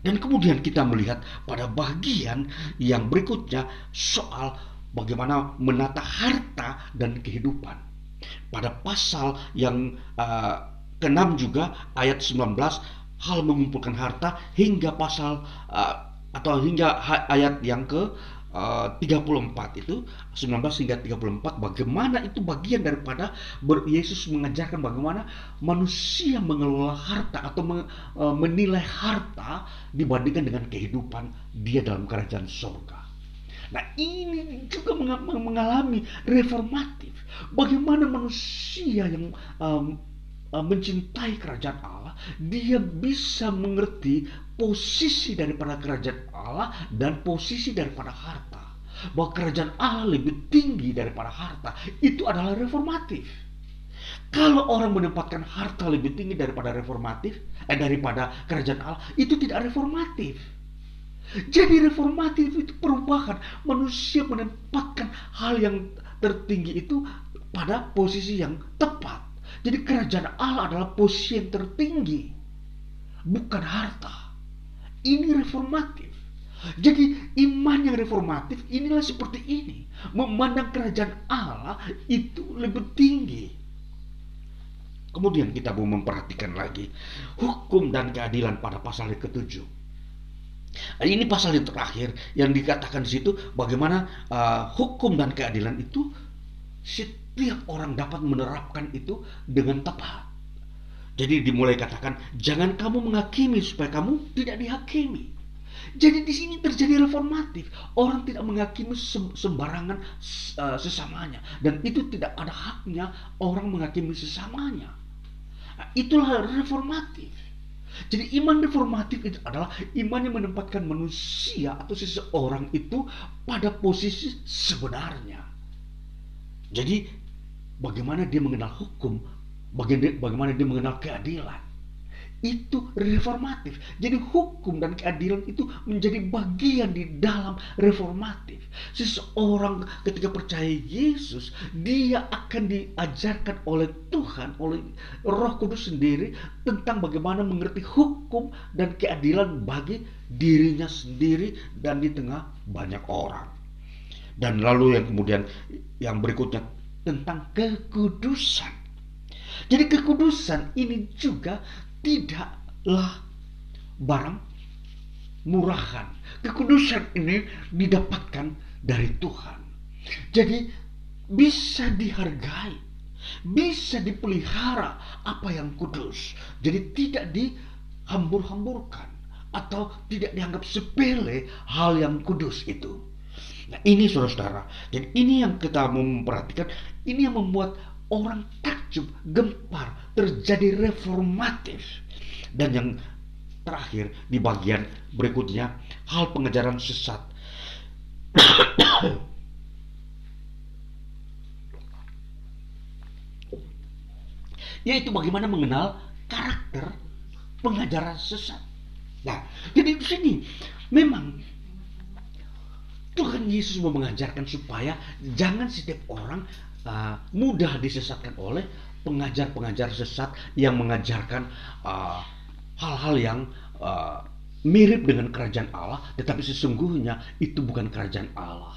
Dan kemudian kita melihat pada bagian yang berikutnya soal bagaimana menata harta dan kehidupan. Pada pasal yang uh, ke-6 juga ayat 19 hal mengumpulkan harta hingga pasal uh, atau hingga ayat yang ke Eh, uh, 34 itu 19 hingga 34 bagaimana itu bagian daripada Yesus mengajarkan bagaimana manusia mengelola harta atau me, uh, menilai harta dibandingkan dengan kehidupan dia dalam kerajaan surga. Nah ini juga mengalami reformatif. Bagaimana manusia yang um, mencintai kerajaan Allah, dia bisa mengerti posisi daripada kerajaan Allah dan posisi daripada harta. Bahwa kerajaan Allah lebih tinggi daripada harta. Itu adalah reformatif. Kalau orang menempatkan harta lebih tinggi daripada reformatif, eh daripada kerajaan Allah, itu tidak reformatif. Jadi reformatif itu perubahan. Manusia menempatkan hal yang tertinggi itu pada posisi yang tepat. Jadi kerajaan Allah adalah posisi yang tertinggi. Bukan harta. Ini reformatif. Jadi iman yang reformatif inilah seperti ini. Memandang kerajaan Allah itu lebih tinggi. Kemudian kita mau memperhatikan lagi hukum dan keadilan pada pasal yang ketujuh. Ini pasal yang terakhir yang dikatakan di situ bagaimana uh, hukum dan keadilan itu setiap orang dapat menerapkan itu dengan tepat. Jadi dimulai katakan, jangan kamu menghakimi supaya kamu tidak dihakimi. Jadi di sini terjadi reformatif. Orang tidak menghakimi sembarangan uh, sesamanya. Dan itu tidak ada haknya orang menghakimi sesamanya. Nah, itulah reformatif. Jadi iman reformatif itu adalah iman yang menempatkan manusia atau seseorang itu pada posisi sebenarnya. Jadi bagaimana dia mengenal hukum, bagaimana dia mengenal keadilan itu reformatif. Jadi hukum dan keadilan itu menjadi bagian di dalam reformatif. Seseorang ketika percaya Yesus, dia akan diajarkan oleh Tuhan, oleh Roh Kudus sendiri tentang bagaimana mengerti hukum dan keadilan bagi dirinya sendiri dan di tengah banyak orang. Dan lalu yang kemudian yang berikutnya tentang kekudusan jadi kekudusan ini juga tidaklah barang murahan. Kekudusan ini didapatkan dari Tuhan. Jadi bisa dihargai, bisa dipelihara apa yang kudus. Jadi tidak dihambur-hamburkan atau tidak dianggap sepele hal yang kudus itu. Nah ini saudara-saudara, jadi ini yang kita memperhatikan, ini yang membuat orang gempar, terjadi reformatif. Dan yang terakhir di bagian berikutnya, hal pengejaran sesat. Yaitu bagaimana mengenal karakter pengajaran sesat. Nah, jadi di sini memang Tuhan Yesus mau mengajarkan supaya jangan setiap orang uh, mudah disesatkan oleh pengajar-pengajar sesat yang mengajarkan uh, hal-hal uh, yang uh, mirip dengan kerajaan Allah, tetapi sesungguhnya itu bukan kerajaan Allah.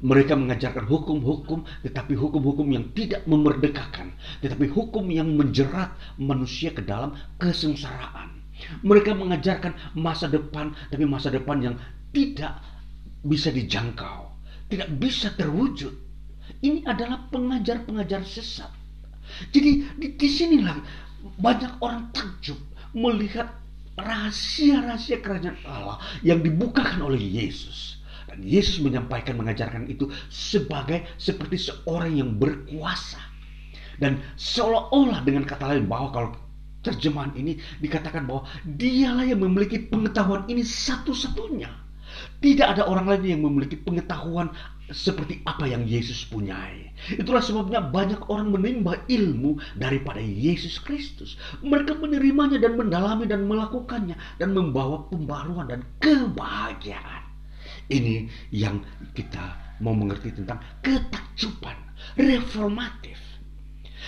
Mereka mengajarkan hukum-hukum, tetapi hukum-hukum yang tidak memerdekakan, tetapi hukum yang menjerat manusia ke dalam kesengsaraan. Mereka mengajarkan masa depan, tapi masa depan yang tidak bisa dijangkau, tidak bisa terwujud ini adalah pengajar-pengajar sesat. Jadi di, sinilah banyak orang takjub melihat rahasia-rahasia kerajaan Allah yang dibukakan oleh Yesus. Dan Yesus menyampaikan mengajarkan itu sebagai seperti seorang yang berkuasa. Dan seolah-olah dengan kata lain bahwa kalau terjemahan ini dikatakan bahwa dialah yang memiliki pengetahuan ini satu-satunya Tidak ada orang lain yang memiliki pengetahuan seperti apa yang Yesus punyai. Itulah sebabnya banyak orang menimba ilmu daripada Yesus Kristus. Mereka menerimanya dan mendalami dan melakukannya dan membawa pembaruan dan kebahagiaan. Ini yang kita mau mengerti tentang ketakjuban reformatif.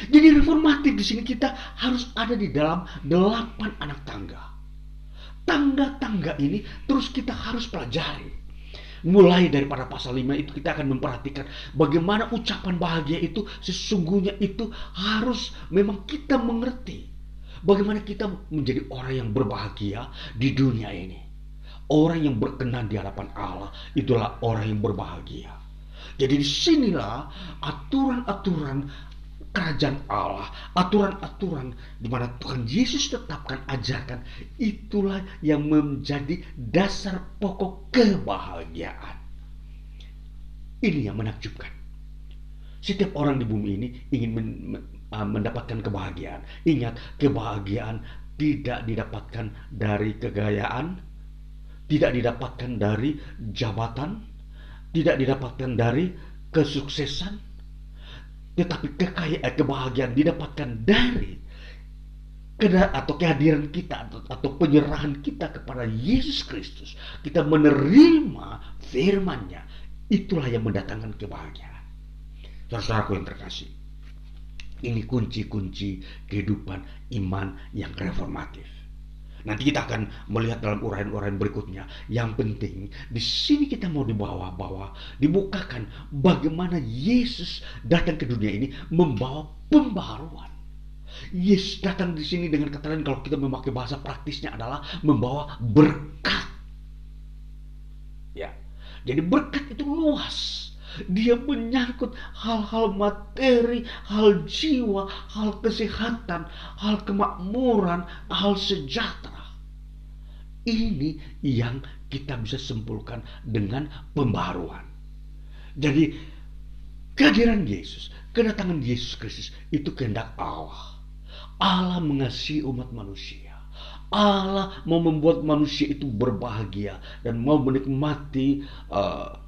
Jadi reformatif di sini kita harus ada di dalam delapan anak tangga. Tangga-tangga ini terus kita harus pelajari. Mulai daripada pasal 5 itu kita akan memperhatikan bagaimana ucapan bahagia itu sesungguhnya itu harus memang kita mengerti. Bagaimana kita menjadi orang yang berbahagia di dunia ini. Orang yang berkenan di hadapan Allah itulah orang yang berbahagia. Jadi di sinilah aturan-aturan kerajaan Allah, aturan-aturan di mana Tuhan Yesus tetapkan, ajarkan, itulah yang menjadi dasar pokok kebahagiaan. Ini yang menakjubkan. Setiap orang di bumi ini ingin men, mendapatkan kebahagiaan. Ingat, kebahagiaan tidak didapatkan dari kegayaan, tidak didapatkan dari jabatan, tidak didapatkan dari kesuksesan, tetapi kekayaan eh, kebahagiaan didapatkan dari atau kehadiran kita atau, atau penyerahan kita kepada Yesus Kristus. Kita menerima firman-Nya. Itulah yang mendatangkan kebahagiaan. Saudaraku yang terkasih. Ini kunci-kunci kehidupan iman yang reformatif. Nanti kita akan melihat dalam uraian-uraian berikutnya. Yang penting di sini kita mau dibawa-bawa, dibukakan bagaimana Yesus datang ke dunia ini membawa pembaharuan. Yesus datang di sini dengan kata lain kalau kita memakai bahasa praktisnya adalah membawa berkat. Ya. Jadi berkat itu luas. Dia menyangkut hal-hal materi, hal jiwa, hal kesehatan, hal kemakmuran, hal sejahtera. Ini yang kita bisa simpulkan dengan pembaruan. Jadi kehadiran Yesus, kedatangan Yesus Kristus itu kehendak Allah. Allah mengasihi umat manusia. Allah mau membuat manusia itu berbahagia dan mau menikmati uh,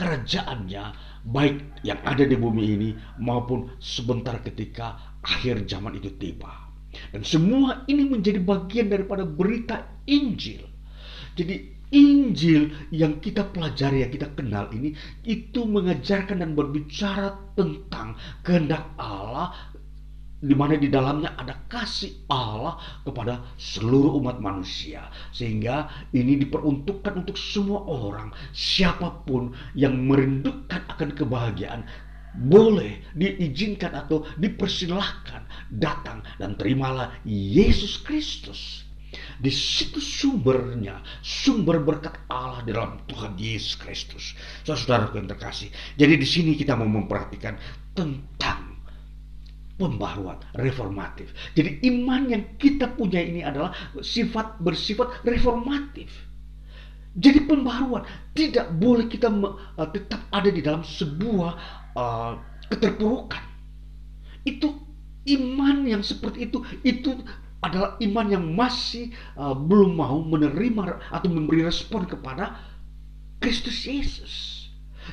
kerajaannya baik yang ada di bumi ini maupun sebentar ketika akhir zaman itu tiba. Dan semua ini menjadi bagian daripada berita Injil. Jadi Injil yang kita pelajari, yang kita kenal ini, itu mengajarkan dan berbicara tentang kehendak Allah di mana di dalamnya ada kasih Allah kepada seluruh umat manusia sehingga ini diperuntukkan untuk semua orang siapa pun yang merindukan akan kebahagiaan boleh diizinkan atau dipersilahkan datang dan terimalah Yesus Kristus di situ sumbernya, sumber berkat Allah di dalam Tuhan Yesus Kristus. Saudara yang terkasih. Jadi di sini kita mau memperhatikan tentang pembaruan reformatif. Jadi iman yang kita punya ini adalah sifat bersifat reformatif. Jadi pembaruan tidak boleh kita uh, tetap ada di dalam sebuah uh, keterpurukan. Itu iman yang seperti itu itu adalah iman yang masih uh, belum mau menerima atau memberi respon kepada Kristus Yesus.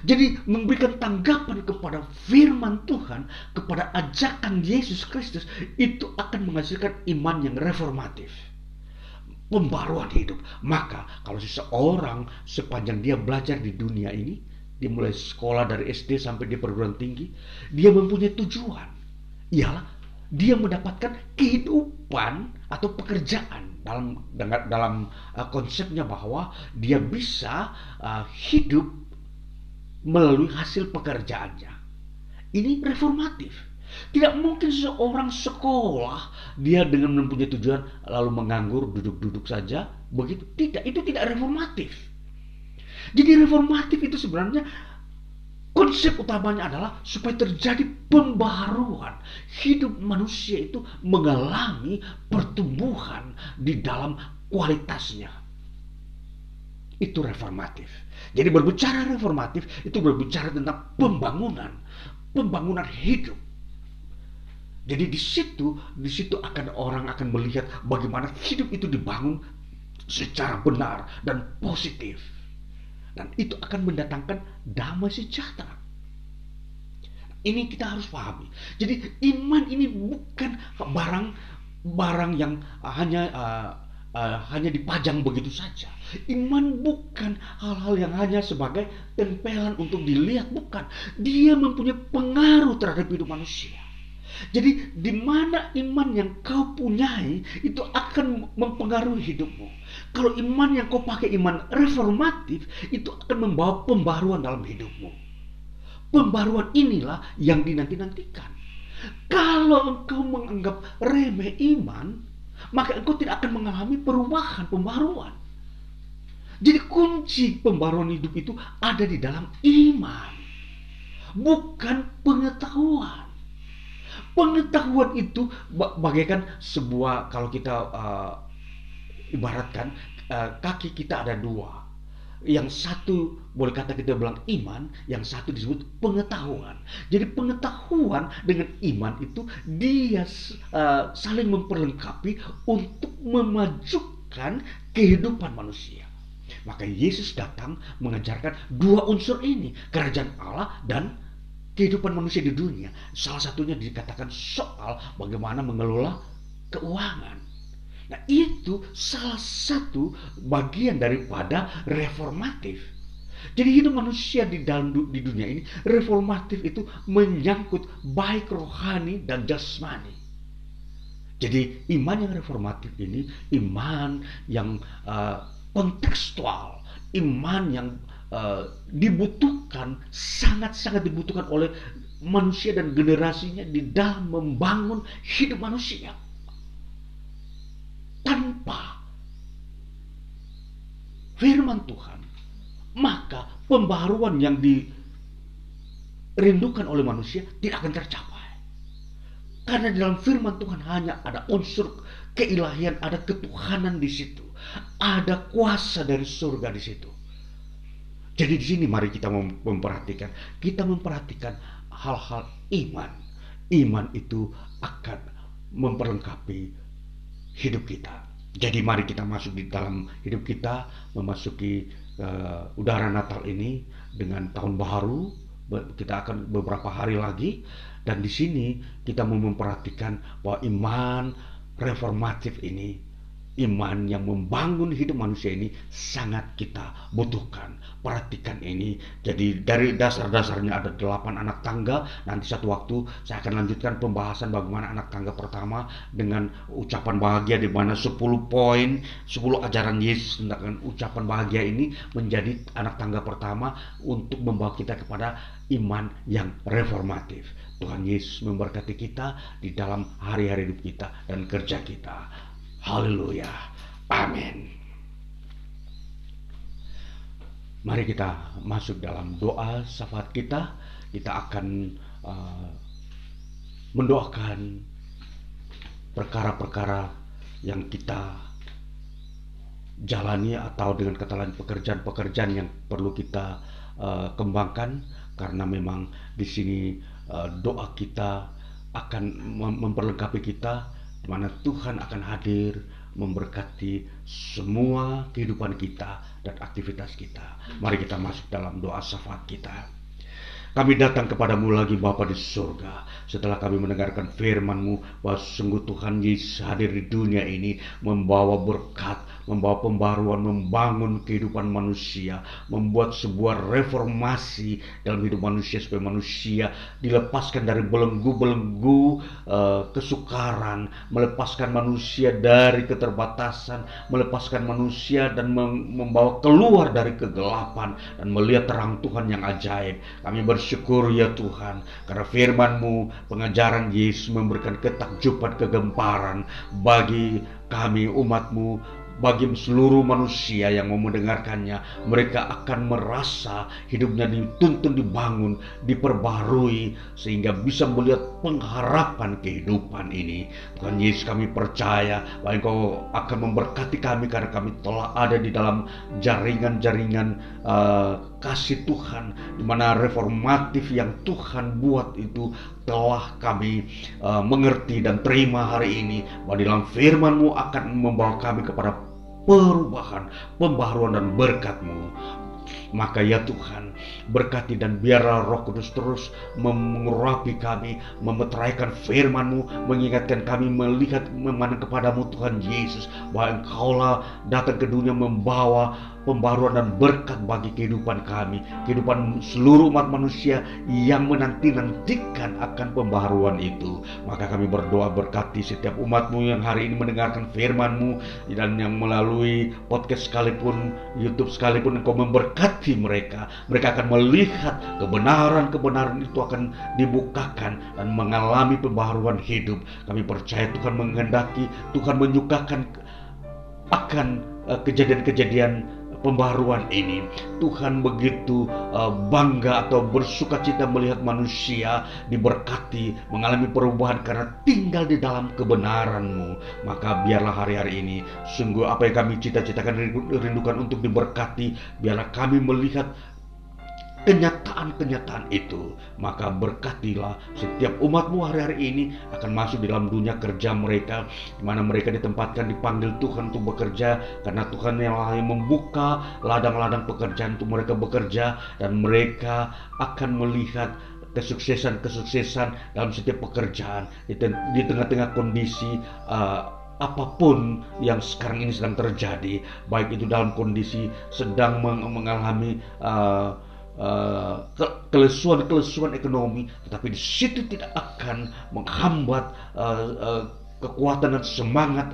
Jadi memberikan tanggapan kepada firman Tuhan, kepada ajakan Yesus Kristus, itu akan menghasilkan iman yang reformatif. Pembaruan hidup. Maka kalau seseorang sepanjang dia belajar di dunia ini, dia mulai sekolah dari SD sampai di perguruan tinggi, dia mempunyai tujuan. Ialah dia mendapatkan kehidupan atau pekerjaan dalam dalam uh, konsepnya bahwa dia bisa uh, hidup melalui hasil pekerjaannya. Ini reformatif. Tidak mungkin seorang sekolah dia dengan mempunyai tujuan lalu menganggur duduk-duduk saja begitu. Tidak, itu tidak reformatif. Jadi reformatif itu sebenarnya konsep utamanya adalah supaya terjadi pembaharuan. Hidup manusia itu mengalami pertumbuhan di dalam kualitasnya. Itu reformatif. Jadi berbicara reformatif itu berbicara tentang pembangunan, pembangunan hidup. Jadi di situ, di situ akan orang akan melihat bagaimana hidup itu dibangun secara benar dan positif. dan itu akan mendatangkan damai sejahtera. Ini kita harus pahami. Jadi iman ini bukan barang barang yang hanya uh, uh, hanya dipajang begitu saja. Iman bukan hal-hal yang hanya sebagai tempelan untuk dilihat, bukan. Dia mempunyai pengaruh terhadap hidup manusia. Jadi di mana iman yang kau punyai itu akan mempengaruhi hidupmu. Kalau iman yang kau pakai iman reformatif itu akan membawa pembaruan dalam hidupmu. Pembaruan inilah yang dinanti-nantikan. Kalau engkau menganggap remeh iman, maka engkau tidak akan mengalami perubahan, pembaruan. Jadi kunci pembaruan hidup itu ada di dalam iman, bukan pengetahuan. Pengetahuan itu bagaikan sebuah kalau kita uh, ibaratkan uh, kaki kita ada dua. Yang satu boleh kata kita bilang iman, yang satu disebut pengetahuan. Jadi pengetahuan dengan iman itu dia uh, saling memperlengkapi untuk memajukan kehidupan manusia. Maka Yesus datang mengajarkan dua unsur ini, kerajaan Allah dan kehidupan manusia di dunia. Salah satunya dikatakan soal bagaimana mengelola keuangan. Nah, itu salah satu bagian daripada reformatif. Jadi hidup manusia di dalam di dunia ini reformatif itu menyangkut baik rohani dan jasmani. Jadi iman yang reformatif ini iman yang uh, kontekstual, iman yang uh, dibutuhkan sangat-sangat dibutuhkan oleh manusia dan generasinya di dalam membangun hidup manusia. Tanpa firman Tuhan, maka pembaruan yang dirindukan oleh manusia tidak akan tercapai. Karena dalam firman Tuhan hanya ada unsur keilahian, ada ketuhanan di situ. Ada kuasa dari surga di situ. Jadi di sini mari kita memperhatikan, kita memperhatikan hal-hal iman. Iman itu akan memperlengkapi hidup kita. Jadi mari kita masuk di dalam hidup kita, memasuki uh, udara Natal ini dengan tahun baru. Kita akan beberapa hari lagi dan di sini kita mau memperhatikan bahwa iman reformatif ini iman yang membangun hidup manusia ini sangat kita butuhkan. Perhatikan ini. Jadi dari dasar-dasarnya ada delapan anak tangga. Nanti satu waktu saya akan lanjutkan pembahasan bagaimana anak tangga pertama dengan ucapan bahagia di mana 10 poin, 10 ajaran Yesus tentang ucapan bahagia ini menjadi anak tangga pertama untuk membawa kita kepada iman yang reformatif. Tuhan Yesus memberkati kita di dalam hari-hari hidup kita dan kerja kita. Haleluya. Amin. Mari kita masuk dalam doa syafaat kita. Kita akan uh, mendoakan perkara-perkara yang kita jalani atau dengan kata lain pekerjaan-pekerjaan yang perlu kita uh, kembangkan karena memang di sini uh, doa kita akan memperlengkapi kita mana Tuhan akan hadir memberkati semua kehidupan kita dan aktivitas kita. Mari kita masuk dalam doa syafaat kita. Kami datang kepadamu lagi Bapa di surga setelah kami mendengarkan firman-Mu bahwa sungguh Tuhan Yesus hadir di dunia ini membawa berkat, membawa pembaruan, membangun kehidupan manusia, membuat sebuah reformasi dalam hidup manusia supaya manusia dilepaskan dari belenggu-belenggu uh, kesukaran, melepaskan manusia dari keterbatasan, melepaskan manusia dan membawa keluar dari kegelapan dan melihat terang Tuhan yang ajaib. Kami bersyukur bersyukur ya Tuhan karena firman-Mu pengajaran Yesus memberikan ketakjuban kegemparan bagi kami umat-Mu bagi seluruh manusia yang mau mendengarkannya mereka akan merasa hidupnya dituntun dibangun diperbarui sehingga bisa melihat pengharapan kehidupan ini. Tuhan Yesus kami percaya bahwa Engkau akan memberkati kami karena kami telah ada di dalam jaringan-jaringan uh, kasih Tuhan di mana reformatif yang Tuhan buat itu telah kami uh, mengerti dan terima hari ini bahwa dalam firman-Mu akan membawa kami kepada perubahan, pembaharuan dan berkat-Mu. Maka ya Tuhan, berkati dan biarlah roh kudus terus mengurapi kami, memeteraikan firman-Mu, mengingatkan kami melihat memandang kepadamu Tuhan Yesus, bahwa Engkaulah datang ke dunia membawa pembaruan dan berkat bagi kehidupan kami, kehidupan seluruh umat manusia yang menanti-nantikan akan pembaruan itu. Maka kami berdoa berkati setiap umatmu yang hari ini mendengarkan firmanmu dan yang melalui podcast sekalipun, YouTube sekalipun engkau memberkati mereka. Mereka akan melihat kebenaran-kebenaran itu akan dibukakan dan mengalami pembaruan hidup. Kami percaya Tuhan menghendaki, Tuhan menyukakan akan eh, kejadian-kejadian pembaruan ini. Tuhan begitu uh, bangga atau bersuka cita melihat manusia diberkati, mengalami perubahan karena tinggal di dalam kebenaranmu. Maka biarlah hari-hari ini sungguh apa yang kami cita-citakan rindukan untuk diberkati, biarlah kami melihat kenyataan-kenyataan itu maka berkatilah setiap umatmu hari-hari ini akan masuk dalam dunia kerja mereka di mana mereka ditempatkan dipanggil Tuhan untuk bekerja karena Tuhan yang lain membuka ladang-ladang pekerjaan untuk mereka bekerja dan mereka akan melihat kesuksesan-kesuksesan dalam setiap pekerjaan di, tengah-tengah kondisi uh, apa pun yang sekarang ini sedang terjadi, baik itu dalam kondisi sedang mengalami uh, Uh, kelesuan-kelesuan ekonomi, tetapi di situ tidak akan menghambat uh, uh, kekuatan dan semangat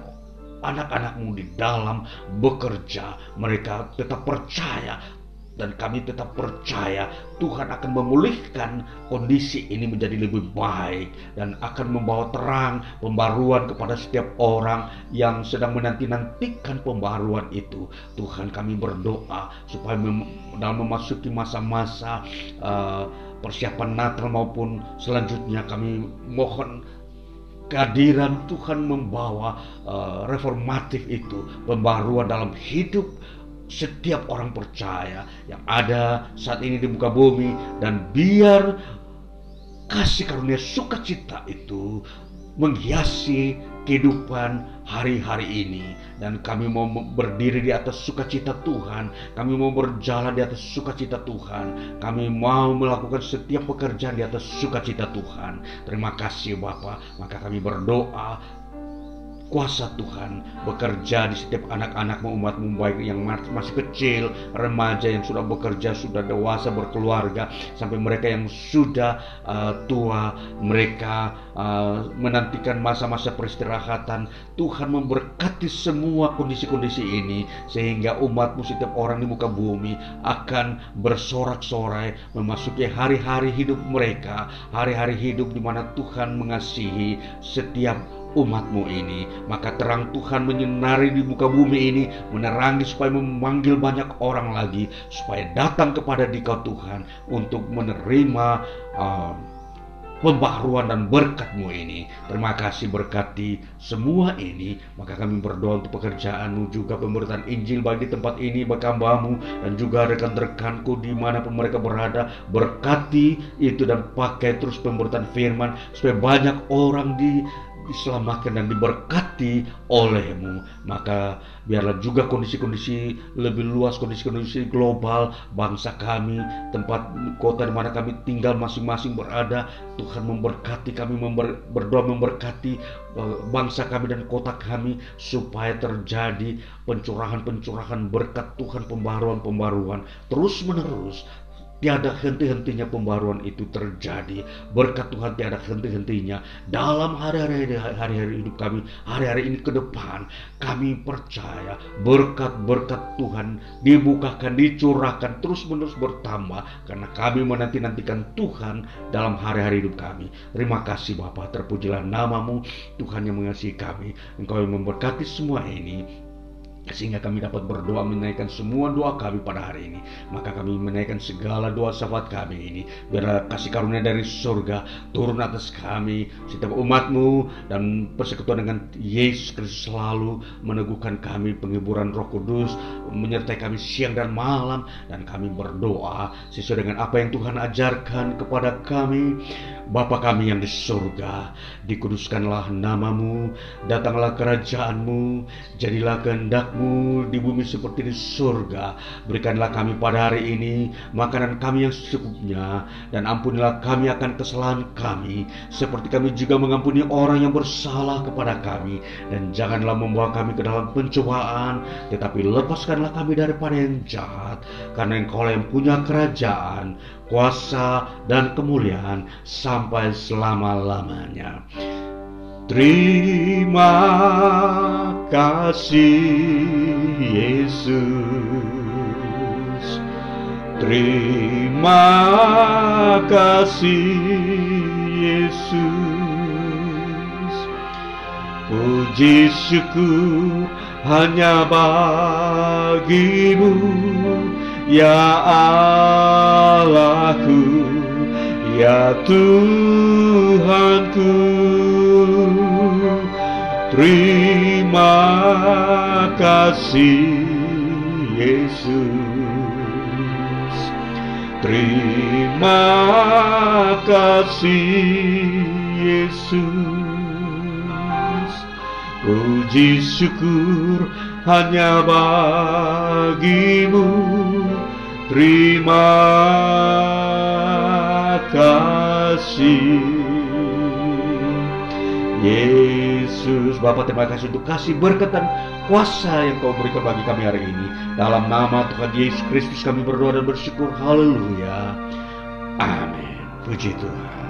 anak-anakmu di dalam bekerja. Mereka tetap percaya dan kami tetap percaya Tuhan akan memulihkan kondisi ini menjadi lebih baik dan akan membawa terang pembaruan kepada setiap orang yang sedang menanti-nantikan pembaruan itu. Tuhan kami berdoa supaya mem dalam memasuki masa-masa uh, persiapan Natal maupun selanjutnya kami mohon kehadiran Tuhan membawa uh, reformatif itu pembaruan dalam hidup setiap orang percaya yang ada saat ini di muka bumi dan biar kasih karunia sukacita itu menghiasi kehidupan hari-hari ini. Dan kami mau berdiri di atas sukacita Tuhan. Kami mau berjalan di atas sukacita Tuhan. Kami mau melakukan setiap pekerjaan di atas sukacita Tuhan. Terima kasih Bapak. Maka kami berdoa kuasa Tuhan bekerja di setiap anak-anakmu umatmu baik yang masih kecil remaja yang sudah bekerja sudah dewasa berkeluarga sampai mereka yang sudah uh, tua mereka uh, menantikan masa-masa peristirahatan. Tuhan memberkati semua kondisi-kondisi ini sehingga umatmu setiap orang di muka bumi akan bersorak-sorai memasuki hari-hari hidup mereka hari-hari hidup di mana Tuhan mengasihi setiap umatmu ini. Maka terang Tuhan menyinari di muka bumi ini, menerangi supaya memanggil banyak orang lagi, supaya datang kepada dikau Tuhan untuk menerima uh, pembaharuan dan berkatmu ini. Terima kasih berkati semua ini. Maka kami berdoa untuk pekerjaanmu juga pemberitaan Injil bagi tempat ini bagi dan juga rekan-rekanku di mana pun mereka berada. Berkati itu dan pakai terus pemberitaan firman supaya banyak orang di diselamatkan dan diberkati olehmu. Maka biarlah juga kondisi-kondisi lebih luas kondisi-kondisi global bangsa kami tempat kota di mana kami tinggal masing-masing berada. Tuhan memberkati kami member, berdoa memberkati eh, bangsa kami dan kota kami supaya terjadi pencurahan-pencurahan berkat Tuhan pembaruan-pembaruan. Terus menerus Tiada henti-hentinya pembaruan itu terjadi. Berkat Tuhan tiada henti-hentinya dalam hari-hari hari-hari hidup kami, hari-hari ini ke depan. Kami percaya berkat-berkat Tuhan dibukakan, dicurahkan, terus-menerus bertambah karena kami menanti-nantikan Tuhan dalam hari-hari hidup kami. Terima kasih Bapak, terpujilah namamu, Tuhan yang mengasihi kami. Engkau yang memberkati semua ini sehingga kami dapat berdoa menaikkan semua doa kami pada hari ini maka kami menaikkan segala doa sahabat kami ini biar kasih karunia dari surga turun atas kami setiap umatmu dan persekutuan dengan Yesus Kristus selalu meneguhkan kami penghiburan roh kudus menyertai kami siang dan malam dan kami berdoa sesuai dengan apa yang Tuhan ajarkan kepada kami. Bapa kami yang di surga, dikuduskanlah namamu, datanglah kerajaanmu, jadilah kehendakmu di bumi seperti di surga. Berikanlah kami pada hari ini makanan kami yang secukupnya, dan ampunilah kami akan kesalahan kami, seperti kami juga mengampuni orang yang bersalah kepada kami. Dan janganlah membawa kami ke dalam pencobaan, tetapi lepaskanlah kami daripada yang jahat, karena engkau yang punya kerajaan, kuasa dan kemuliaan sampai selama-lamanya. Terima kasih Yesus. Terima kasih Yesus. Puji syukur hanya bagimu Ya Allahku, ya Tuhanku, terima kasih Yesus, terima kasih Yesus, puji syukur hanya bagimu. Terima kasih Yesus Bapak terima kasih untuk kasih berkat dan kuasa yang kau berikan bagi kami hari ini. Dalam nama Tuhan Yesus Kristus kami berdoa dan bersyukur. Haleluya. Amin. Puji Tuhan